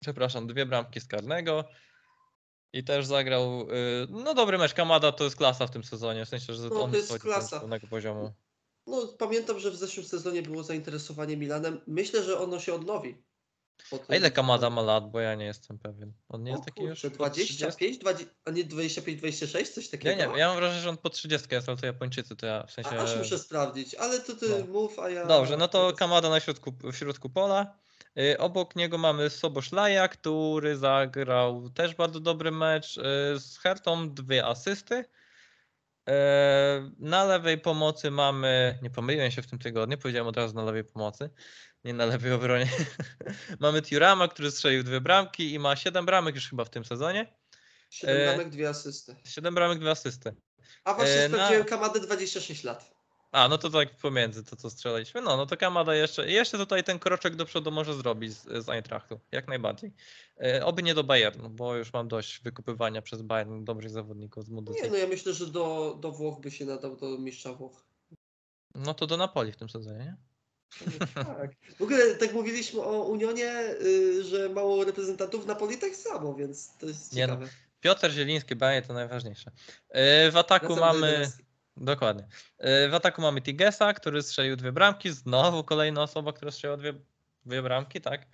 przepraszam, dwie bramki z karnego. I też zagrał, y, no dobry mecz, Kamada to jest klasa w tym sezonie, w sensie, że No, on to jest klasa. z pewnego poziomu. No, pamiętam, że w zeszłym sezonie było zainteresowanie Milanem. Myślę, że ono się odnowi. A ile Kamada ma lat, bo ja nie jestem pewien. On nie jest taki już kurczę, po 30? 25, 20, a nie 25, 26, coś takiego? Ja nie, ja mam wrażenie, że on po 30 jest, ale to Japończycy, to ja w A, sensie... aż muszę sprawdzić, ale to ty No. mów, a ja... Dobrze, no to Kamada na środku, w środku pola. Y, Obok niego mamy Soboszlaja, który zagrał też bardzo dobry mecz y, z Hertą, dwie asysty. E, Na lewej pomocy mamy, nie pomyliłem się w tym tygodniu, powiedziałem od razu na lewej pomocy, nie na lewej obronie. (laughs) mamy Tiurama, który strzelił dwie bramki i ma 7 bramek już chyba w tym sezonie. 7 e, bramek, dwie asysty. 7 bramek, dwie asysty. A właśnie e, na- sprawdziłem Kamadę 26 lat. A, no to tak pomiędzy to, co strzelaliśmy. No, no to Kamada jeszcze, jeszcze tutaj ten kroczek do przodu może zrobić z, z Eintrachtu, jak najbardziej. E, oby nie do Bayernu, bo już mam dość wykupywania przez Bayern dobrych zawodników z Nie, Bundesliga. no ja myślę, że do, do Włoch by się nadał, do mistrza Włoch. No to do Napoli w tym sezonie, nie? Tak. W ogóle tak mówiliśmy o Unionie, y, że mało reprezentantów Napoli tak samo, więc to jest Nie no, ciekawe. Piotr Zieliński, Bayern to najważniejsze. E, w ataku mamy... Dokładnie. E, W ataku mamy Tigesa, który strzelił dwie bramki. Znowu kolejna osoba, która strzeliła dwie, dwie bramki, tak.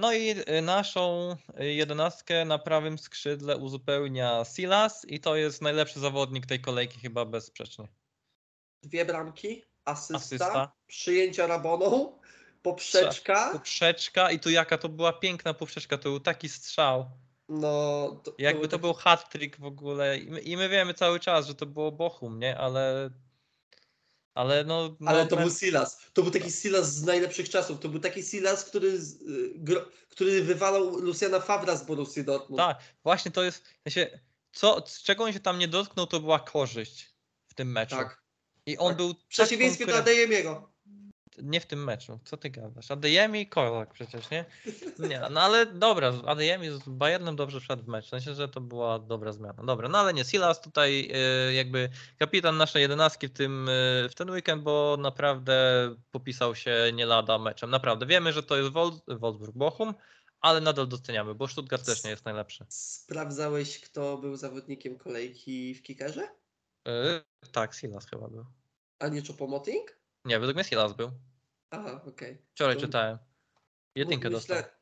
No i naszą jedenastkę na prawym skrzydle uzupełnia Silas i to jest najlepszy zawodnik tej kolejki chyba bezsprzecznie. Dwie bramki, asysta, Asysta. przyjęcia Raboną, poprzeczka. Poprzeczka i tu jaka to była piękna poprzeczka, to był taki strzał. No, to, Jakby to był hat-trick w ogóle i my, i my wiemy cały czas, że to było Bochum, nie? Ale ale no, no Ale to ten- był Silas. To był taki Silas z najlepszych czasów. To był taki Silas, który, z, y, gro, który wywalał Luciana Favra z Borussii Dortmund. Tak, właśnie to jest. w sensie, co, z czego on się tam nie dotknął, to była korzyść w tym meczu. Tak. I on tak. był. W przeciwieństwie do Adeyemiego. Nie w tym meczu. Co ty gadasz? Adeyemi i Korlak przecież, nie? Nie, no ale dobra, Adeyemi z Bayernem dobrze wszedł w mecz. W sensie, że to była dobra zmiana. Dobra, no ale nie, Silas tutaj y, jakby kapitan naszej jedenastki w, tym, y, w ten weekend, bo naprawdę popisał się nie lada meczem. Naprawdę. Wiemy, że to jest Wol- Wolfsburg-Bochum, ale nadal doceniamy, bo Stuttgart też nie jest najlepszy. Sprawdzałeś, kto był zawodnikiem kolejki w kickerze? Y, tak, Silas chyba był. A nie Choupo-Moting? Nie, według mnie Silas był. Aha, okej. Wczoraj To- czytałem. Jedynkę Bo dostał. myślę-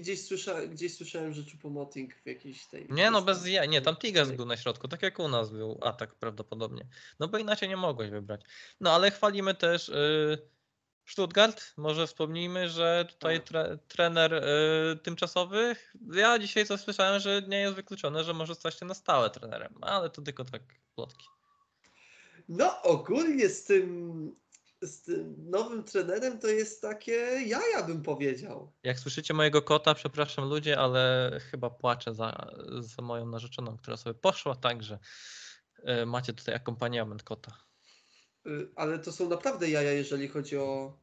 Gdzieś, słysza, gdzieś słyszałem, że Choupo-Moting w jakiejś tej... Nie no, bez ja, nie, tam Tigas był na środku, tak jak u nas był atak prawdopodobnie. No bo inaczej nie mogłeś wybrać. No ale chwalimy też y, Stuttgart. Może wspomnijmy, że tutaj Tak. tre, trener y, tymczasowy. Ja dzisiaj coś słyszałem, że nie jest wykluczone, że może stać się na stałe trenerem, ale to tylko tak plotki. No ogólnie z tym, z tym nowym trenerem to jest takie jaja bym powiedział. Jak słyszycie mojego kota, przepraszam ludzie, ale chyba płaczę za, za moją narzeczoną, która sobie poszła, także y, macie tutaj akompaniament kota. Y, Ale to są naprawdę jaja, jeżeli chodzi o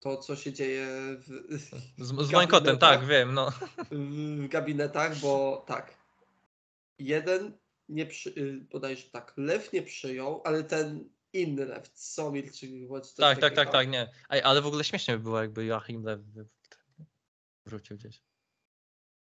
to, co się dzieje w, Z, z moim kotem, tak, wiem, no. w gabinetach, bo tak. Jeden nie przy, y, bodajże tak, Lew nie przyjął, ale ten inny Lew, Somir czy bądź coś Tak, tak, tak, tak, nie. Ej, ale w ogóle śmiesznie by było, jakby Joachim Lew wrócił gdzieś.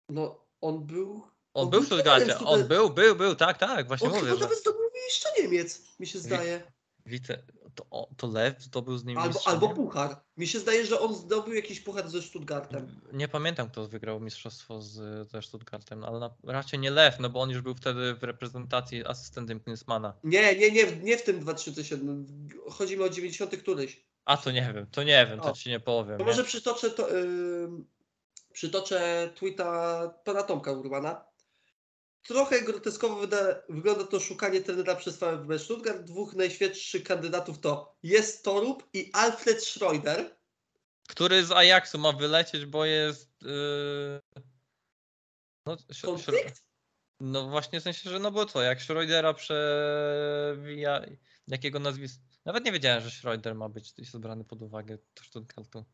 No, on był. On był w Stuttgarcie, on był, był, był, tak, tak, właśnie On mówię, chyba że nawet zdobył jeszcze Niemiec, mi się zdaje. Wice, to, to Lew zdobył z nim Albo, albo puchar. Mi się zdaje, że on zdobył jakiś puchar ze Stuttgartem. Nie pamiętam, kto wygrał mistrzostwo z, ze Stuttgartem, ale na, raczej nie Lew, no bo on już był wtedy w reprezentacji asystentem Klinsmana. Nie, nie, nie, nie w tym 2007. Chodzi mi o 90 któryś. A to nie wiem, to nie wiem, to O. ci nie powiem. To nie? może przytoczę, to, ym, przytoczę tweeta pana Tomka Urbana. Trochę groteskowo wyda, wygląda to szukanie trenera przez VfB Stuttgart. Dwóch najświeższych kandydatów to jest Torup i Alfred Schroeder. Który z Ajaxu ma wylecieć, bo jest... Yy... No, Konflikt? No właśnie w sensie, że no bo co, jak Schroedera przewija, jakiego nazwiska, nawet nie wiedziałem, że Schroeder ma być jest brany pod uwagę do Stuttgartu.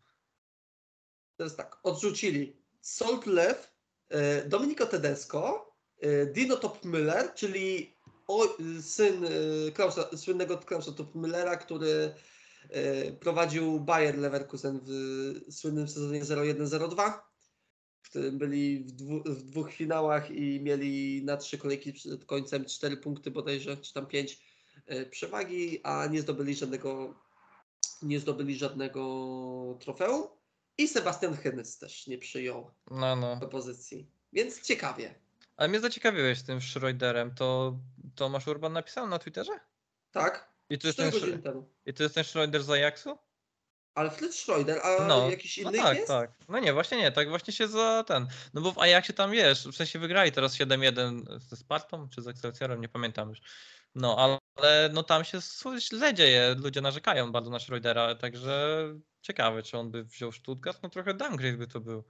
Teraz tak, odrzucili Salt Lew, e, Domenico Tedesco, Dino Topmüller, czyli syn e, Klausa, słynnego Klausa Topmüllera, który e, prowadził Bayer Leverkusen w słynnym sezonie 01-02. W którym byli w, dwu, w dwóch finałach i mieli na trzy kolejki przed końcem cztery punkty bodajże, czy tam pięć przewagi, a nie zdobyli żadnego nie zdobyli żadnego trofeum. I Sebastian Hynys też nie przyjął No, no. propozycji. Więc ciekawie. Ale mnie zaciekawiłeś z tym Schroederem. To Tomasz Urban napisał na Twitterze? Tak? I to jest 4 ten, Sch- temu. i to jest ten Schroeder z Ajaxu? Alfred Schroeder, a No, jakiś no inny tak, jest? tak. No nie, właśnie nie, tak właśnie się za ten. No bo w Ajaxie tam wiesz, w sensie wygrali teraz 7-1 ze Spartą czy z Excelsiorem, nie pamiętam już. No, ale no tam się źle dzieje, ludzie narzekają bardzo na Schroedera, także ciekawe, czy on by wziął Stuttgart, no trochę downgrade by to był.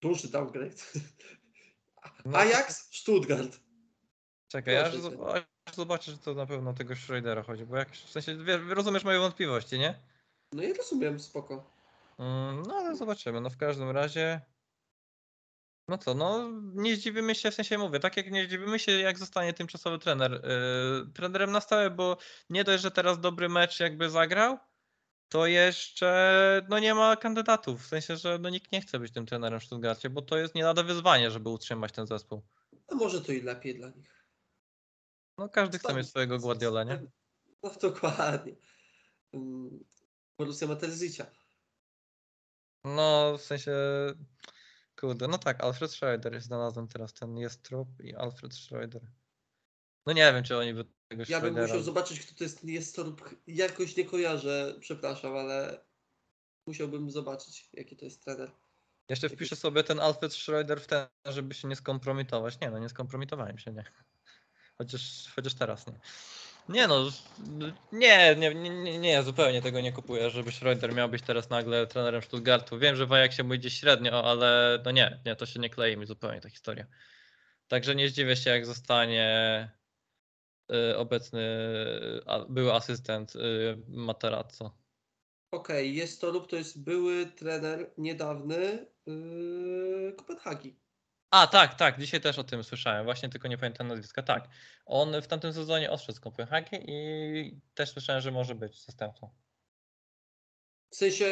Duży downgrade. (laughs) No, Ajax, Stuttgart. Czekaj, aż, aż zobaczę, że to na pewno tego Schroedera chodzi, bo jak, w sensie, rozumiesz moje wątpliwości, nie? No i rozumiem, spoko. Mm, No ale zobaczymy. No w każdym razie. No co, no nie zdziwimy się, w sensie mówię, tak jak nie zdziwimy się, jak zostanie tymczasowy trener yy, trenerem na stałe, bo nie dość, że teraz dobry mecz jakby zagrał, to jeszcze no nie ma kandydatów. W sensie, że no nikt nie chce być tym trenerem w Stuttgarcie, bo to jest nie lada wyzwanie, żeby utrzymać ten zespół. No może to i lepiej dla nich. No każdy chce mieć swojego Guardiola, nie? No dokładnie. Mm, Borussia ma Terzicia. No w sensie, kurde, no tak, Alfred Schroeder, znalazłem teraz ten jest trup i Alfred Schroeder. No nie wiem, czy oni by tego Ja bym musiał zobaczyć, kto to jest. Jest to lub jakoś nie kojarzę, przepraszam, ale musiałbym zobaczyć, jaki to jest trener. Jeszcze wpiszę sobie ten Alfred Schroeder w ten, żeby się nie skompromitować. Nie no, nie skompromitowałem się, nie. Chociaż, chociaż teraz nie. Nie no, nie, nie, nie, nie, nie, zupełnie tego nie kupuję, żeby Schroeder miał być teraz nagle trenerem Stuttgartu. Wiem, że w Ajaxie mu idzie średnio, ale no nie, nie, to się nie klei mi zupełnie ta historia. Także nie zdziwię się, jak zostanie obecny, a, były asystent y, Materazzo. Okej, jest to lub to jest były trener niedawny yy, Kopenhagi. A, tak, tak, dzisiaj też o tym słyszałem, właśnie tylko nie pamiętam nazwiska. Tak, on w tamtym sezonie odszedł z Kopenhagi i też słyszałem, że może być zastępcą. W sensie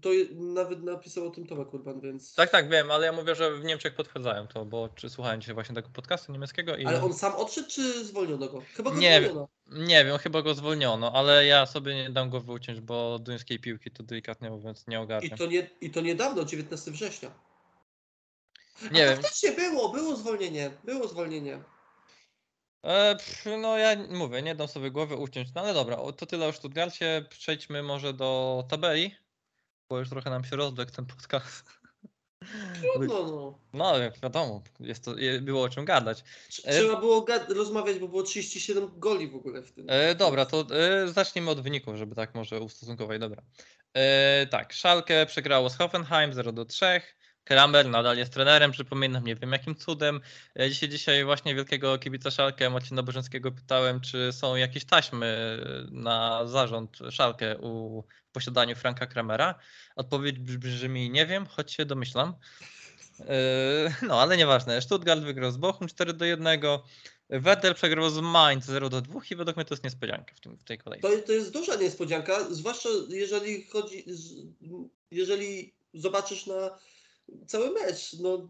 to nawet napisał o tym Tomek Urban, więc. Tak, tak, wiem, ale ja mówię, że w Niemczech potwierdzają to, bo czy słuchałem dzisiaj właśnie tego podcastu niemieckiego i Ale on sam odszedł, czy zwolniono go? Chyba go Nie zwolniono. nie wiem, chyba go zwolniono, ale ja sobie nie dam go wyuciąć, bo duńskiej piłki to delikatnie mówiąc nie I ogarniam. to, nie, I to niedawno, 19 września. Nie A wiem, faktycznie było, było zwolnienie. Było zwolnienie. E, pff, no ja mówię, nie dam sobie głowy uciąć, no ale dobra, o, to tyle o Stuttgarcie. Przejdźmy może do tabeli, bo już trochę nam się rozdekł ten podcast. Trudno, (laughs) no. No, wiadomo, jest to, było o czym gadać. E, Trzeba było gad- rozmawiać, bo było 37 goli w ogóle w tym. E, dobra, to e, zacznijmy od wyników, żeby tak może ustosunkować. Dobra. E, tak, Schalke przegrało z Hoffenheim 0 do 3. Kramer nadal jest trenerem, przypominam, nie wiem jakim cudem. E, Dzisiaj, dzisiaj właśnie wielkiego kibica Szalkę, Marcina Bożeńskiego pytałem, czy są jakieś taśmy e, na zarząd Szalkę u posiadaniu Franka Kramera. Odpowiedź brzmi nie wiem, choć się domyślam. E, No, ale nieważne. Stuttgart wygrał z Bochum 4 do 1. Vettel przegrał z Mainz 0 do 2 i według mnie to jest niespodzianka w, tym, w tej kolejce. To, to jest duża niespodzianka, zwłaszcza jeżeli chodzi, jeżeli zobaczysz na cały mecz. No,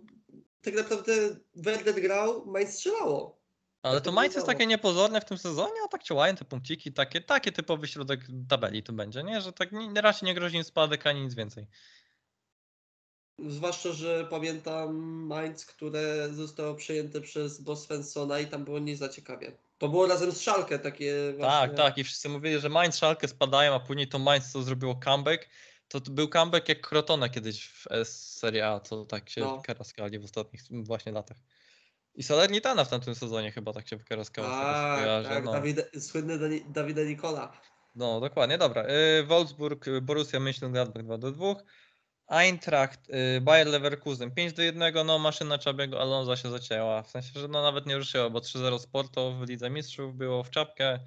tak naprawdę Werder grał, Mainz strzelało. Ale tak to to Mainz jest takie niepozorne w tym sezonie, a tak ciąłają te punkciki, takie, takie typowy środek tabeli to będzie, nie? Że tak nie, raczej nie grozi im spadek ani nic więcej. Zwłaszcza, że pamiętam Mainz, które zostało przejęte przez Bo Svenssona i tam było nie za ciekawie. To było razem z Szalkę takie właśnie. Tak, tak i wszyscy mówili, że Mainz, Schalke spadają, a później to Mainz co zrobiło comeback. To był comeback jak Crotone kiedyś w Serie A, co tak się No. wykaраskali w ostatnich właśnie latach. I Salernitana w tamtym sezonie chyba tak się wykaraskała. Tak, tak, no. Dawid, słynny Dawida Nikola. No, dokładnie, dobra. Y, Wolfsburg, y, Borussia Mönchengladbach 2 do 2. Eintracht, y, Bayer Leverkusen 5 do 1. No, maszyna Czabiego Alonso się zacięła. W sensie, że no nawet nie ruszyła, bo 3-0 Sporto w Lidze Mistrzów było w czapkę.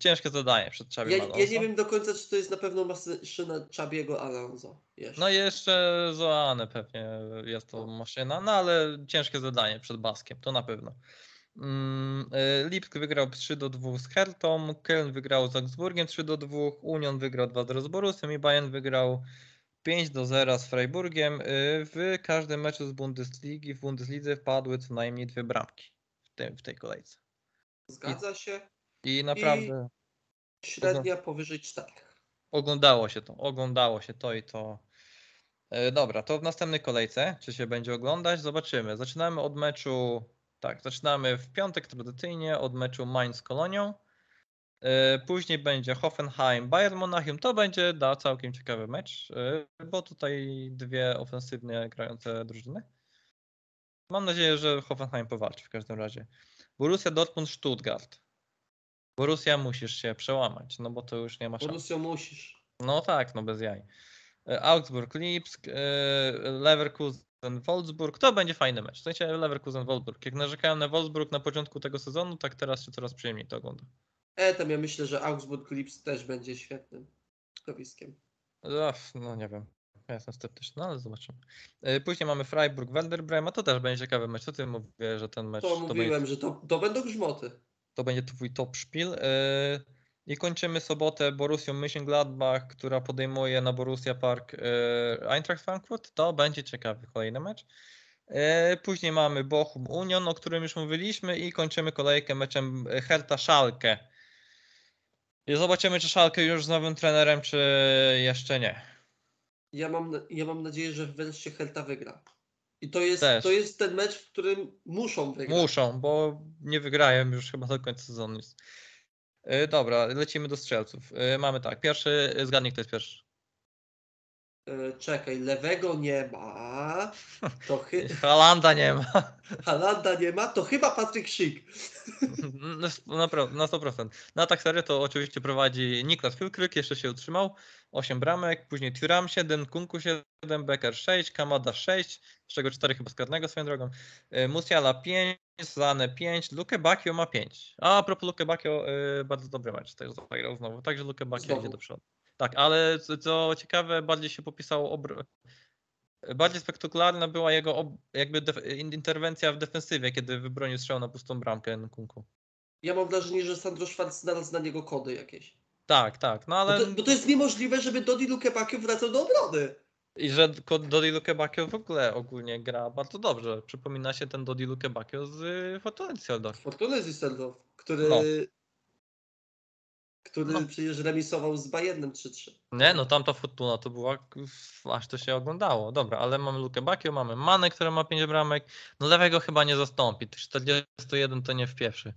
Ciężkie zadanie przed Czabiem Ja, Alonso. ja nie wiem do końca, czy to jest na pewno maszyna Czabiego Alonso. Jeszcze. No i jeszcze Zoane pewnie jest to No. maszyna, no ale ciężkie zadanie przed Baskiem, to na pewno. Mm, y, Lipsk wygrał 3 do 2 z Hertą, Köln wygrał z Augsburgiem 3 do 2, Union wygrał 2 0 z Borussem i Bayern wygrał 5 do 0 z Freiburgiem. Y, W każdym meczu z Bundesligi w Bundeslidze wpadły co najmniej dwie bramki w, tym, w tej kolejce. Zgadza się. I naprawdę Średnia powyżej 4. oglądało się to, oglądało się to i to. E, Dobra, to w następnej kolejce, czy się będzie oglądać, zobaczymy. Zaczynamy od meczu, tak, zaczynamy w piątek tradycyjnie od meczu Mainz z Kolonią. E, Później będzie Hoffenheim, Bayern Monachium. To będzie da całkiem ciekawy mecz, e, bo tutaj dwie ofensywnie grające drużyny. Mam nadzieję, że Hoffenheim powalczy w każdym razie. Borussia Dortmund, Stuttgart. Borussia musisz się przełamać, no bo to już nie ma szans. Borussia musisz. No tak, no bez jaj. E, Augsburg, Lipsk, e, Leverkusen, Wolfsburg. To będzie fajny mecz. W sensie Leverkusen, Wolfsburg. Jak narzekałem na Wolfsburg na początku tego sezonu, tak teraz się coraz przyjemniej to ogląda. E, tam ja myślę, że Augsburg Lips też będzie świetnym stowiskiem. Ach, no nie wiem. Ja jestem sceptyczny, no ale zobaczymy. E, Później mamy Freiburg, Werder Bremen, a to też będzie ciekawy mecz. Co ty mówię, że ten mecz To to będzie, mówiłem, że to, to będą grzmoty. To będzie twój top szpil. E, I kończymy sobotę Borussią Mönchengladbach, która podejmuje na Borussia Park e, Eintracht Frankfurt. To będzie ciekawy kolejny mecz. E, Później mamy Bochum Union, o którym już mówiliśmy i kończymy kolejkę meczem Hertha Schalke. I zobaczymy, czy Schalke już z nowym trenerem, czy jeszcze nie. Ja mam, ja mam nadzieję, że wreszcie Hertha wygra. I to jest, Też. to jest ten mecz, w którym muszą wygrać. Muszą, bo nie wygrają już chyba do końca sezonu. Jest. E, Dobra, lecimy do strzelców. E, Mamy tak, pierwszy, zgadnij kto jest pierwszy. E, czekaj, lewego nie ma. To chy... (laughs) Halanda nie ma. Halanda nie ma, to chyba Patryk Szyk. (laughs) Na, na 100%. Na atak serio to oczywiście prowadzi Niklas Filkryk, jeszcze się utrzymał. 8 bramek, później Thuram 7, Kunku 7, Becker 6, Kamada 6, z czego 4 chyba z karnego swoją drogą. E, Musiala 5, Zane 5, Luke Bakio ma 5. A, a propos Luke Bakio, e, bardzo dobry mecz też zagrał znowu, także Luke Bakio idzie do przodu. Tak, ale co, ciekawe, bardziej się popisało obr- Bardziej spektakularna była jego ob- jakby def- in- interwencja w defensywie, kiedy wybronił strzał na pustą bramkę Nkunku. Ja mam wrażenie, że Sandro Schwarz znalazł na niego kody jakieś. Tak, tak, no Bo ale to, bo to jest niemożliwe, żeby Dodi Lukebakio wracał do obrony. i że Dodi Lukebakio w ogóle ogólnie gra bardzo dobrze. Przypomina się ten Dodi Lukebakio z y, Fortuna Düsseldorf. Fortuna Düsseldorf, który, No. który No. przecież remisował z Bayernem 3-3. Nie, no tamta Fortuna to była, aż to się oglądało. Dobra, ale mamy Lukebakio, mamy Mane, który ma 5 bramek. No lewego chyba nie zastąpi. Tych 41 to nie w pierwszy.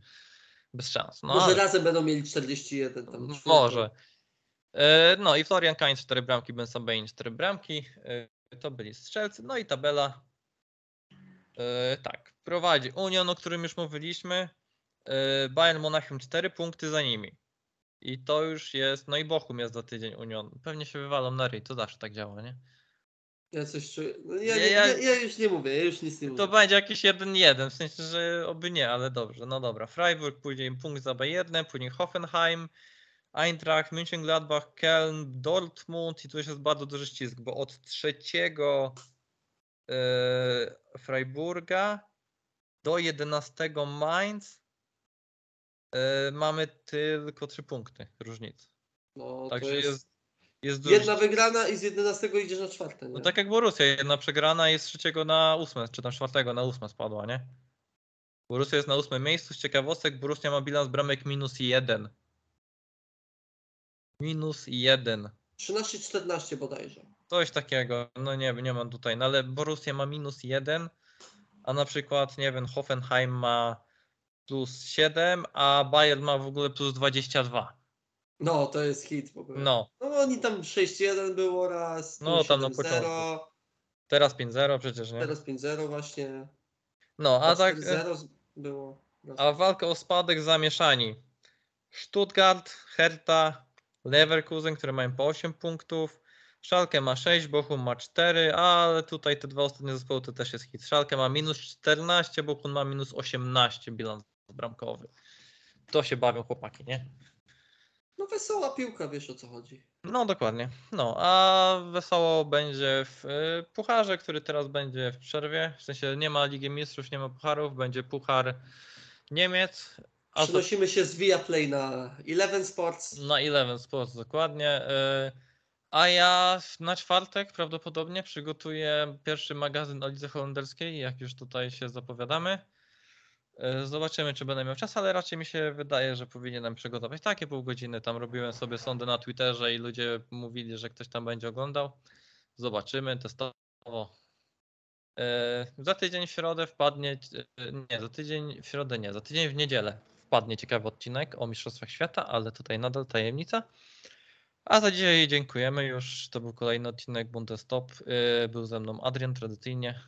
Bez szans. No, Może ale... razem będą mieli 41 tam. Może. E, No i Florian Kainz 4 bramki, Ben Sabein 4 bramki. E, To byli strzelcy. No i tabela. E, Tak, prowadzi Union, o którym już mówiliśmy. Bayern Monachium 4 punkty za nimi. I to już jest, no i Bochum jest za tydzień Union. Pewnie się wywalą na ryj, to zawsze tak działa, nie? Ja coś czuję. No ja, Nie, ja- ja... Już nie mówię, ja już nic nie mówię. To będzie jakiś 1-1, w sensie, że oby nie, ale dobrze, no dobra. Freiburg, później punkt za Bayernem, później Hoffenheim, Eintracht, Mönchengladbach, Köln, Dortmund i tu już jest bardzo duży ścisk, bo od trzeciego e, Freiburga do 11 Mainz e, mamy tylko 3 punkty różnicy. No, Także jest, jest, jedna wygrana i z 11 idziesz na czwarte. Nie? No tak jak Borussia, jedna przegrana jest z trzeciego na ósme, czy tam czwartego na ósme spadła, nie? Borussia jest na ósmym miejscu, z ciekawostek Borussia ma bilans bramek minus jeden. Minus jeden. 13-14 bodajże. Coś takiego, no nie, nie mam tutaj, no ale Borussia ma minus jeden, a na przykład, nie wiem, Hoffenheim ma plus 7, a Bayern ma w ogóle plus 22. No, to jest hit w ogóle. No, No oni tam 6-1 było raz, No, tam na 7-0, teraz 5-0 przecież, nie? teraz 5-0 właśnie. No, a tak... 4-0 z- było. A walka o spadek zamieszani. Stuttgart, Hertha, Leverkusen, które mają po 8 punktów. Schalke ma 6, Bochum ma 4, ale tutaj te dwa ostatnie zespoły to też jest hit. Schalke ma minus 14, Bochum ma minus 18 bilans bramkowy. To się bawią chłopaki, nie? No wesoła piłka, wiesz o co chodzi. No dokładnie. No, a wesoło będzie w y, pucharze, który teraz będzie w przerwie. W sensie nie ma Ligi Mistrzów, nie ma pucharów, będzie puchar Niemiec. A Przenosimy się z Viaplay na Eleven Sports. Na Eleven Sports dokładnie. y, A ja na czwartek prawdopodobnie przygotuję pierwszy magazyn o lidze holenderskiej, jak już tutaj się zapowiadamy. E, Zobaczymy, czy będę miał czas, ale raczej mi się wydaje, że powinienem przygotować takie pół godziny. Tam robiłem sobie sądy na Twitterze i ludzie mówili, że ktoś tam będzie oglądał. Zobaczymy testowo. E, Za tydzień w środę wpadnie, e, nie, za tydzień w środę nie, za tydzień w niedzielę wpadnie ciekawy odcinek o Mistrzostwach Świata, ale tutaj nadal tajemnica. A za dzisiaj dziękujemy już. To był kolejny odcinek Bundestop. Był ze mną Adrian tradycyjnie.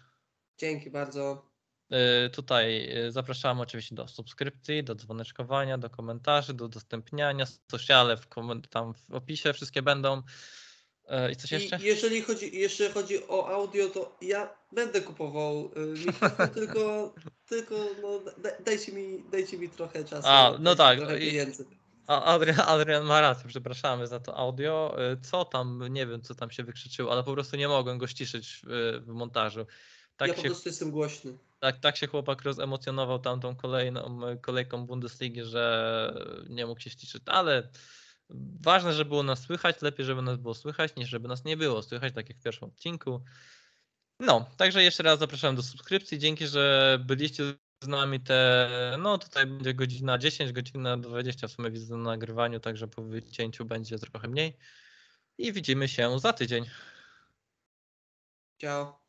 Dzięki bardzo. Y, Tutaj y, zapraszamy oczywiście do subskrypcji, do dzwoneczkowania, do komentarzy, do udostępniania. Sociale w tam w opisie wszystkie będą. Y, I coś jeszcze? I jeżeli chodzi, chodzi o audio, to ja będę kupował mikrofon, (laughs) tylko, tylko no, da, dajcie, mi, dajcie mi trochę czasu. A, no tak, pieniędzy. Adrian, Adrian ma rację, przepraszamy za to audio. Co tam, nie wiem co tam się wykrzyczyło, ale po prostu nie mogłem go ściszyć w, montażu. Tak ja po się prostu jestem głośny. Tak, tak się chłopak rozemocjonował tamtą kolejną kolejką Bundesligi, że nie mógł się ściszyć, ale ważne, żeby było nas słychać, lepiej, żeby nas było słychać, niż żeby nas nie było słychać, tak jak w pierwszym odcinku. No, także jeszcze raz zapraszam do subskrypcji, dzięki, że byliście z nami te, no tutaj będzie godzina 10, godzina 20 w sumie widzę na nagrywaniu, także po wycięciu będzie trochę mniej i widzimy się za tydzień. Ciao.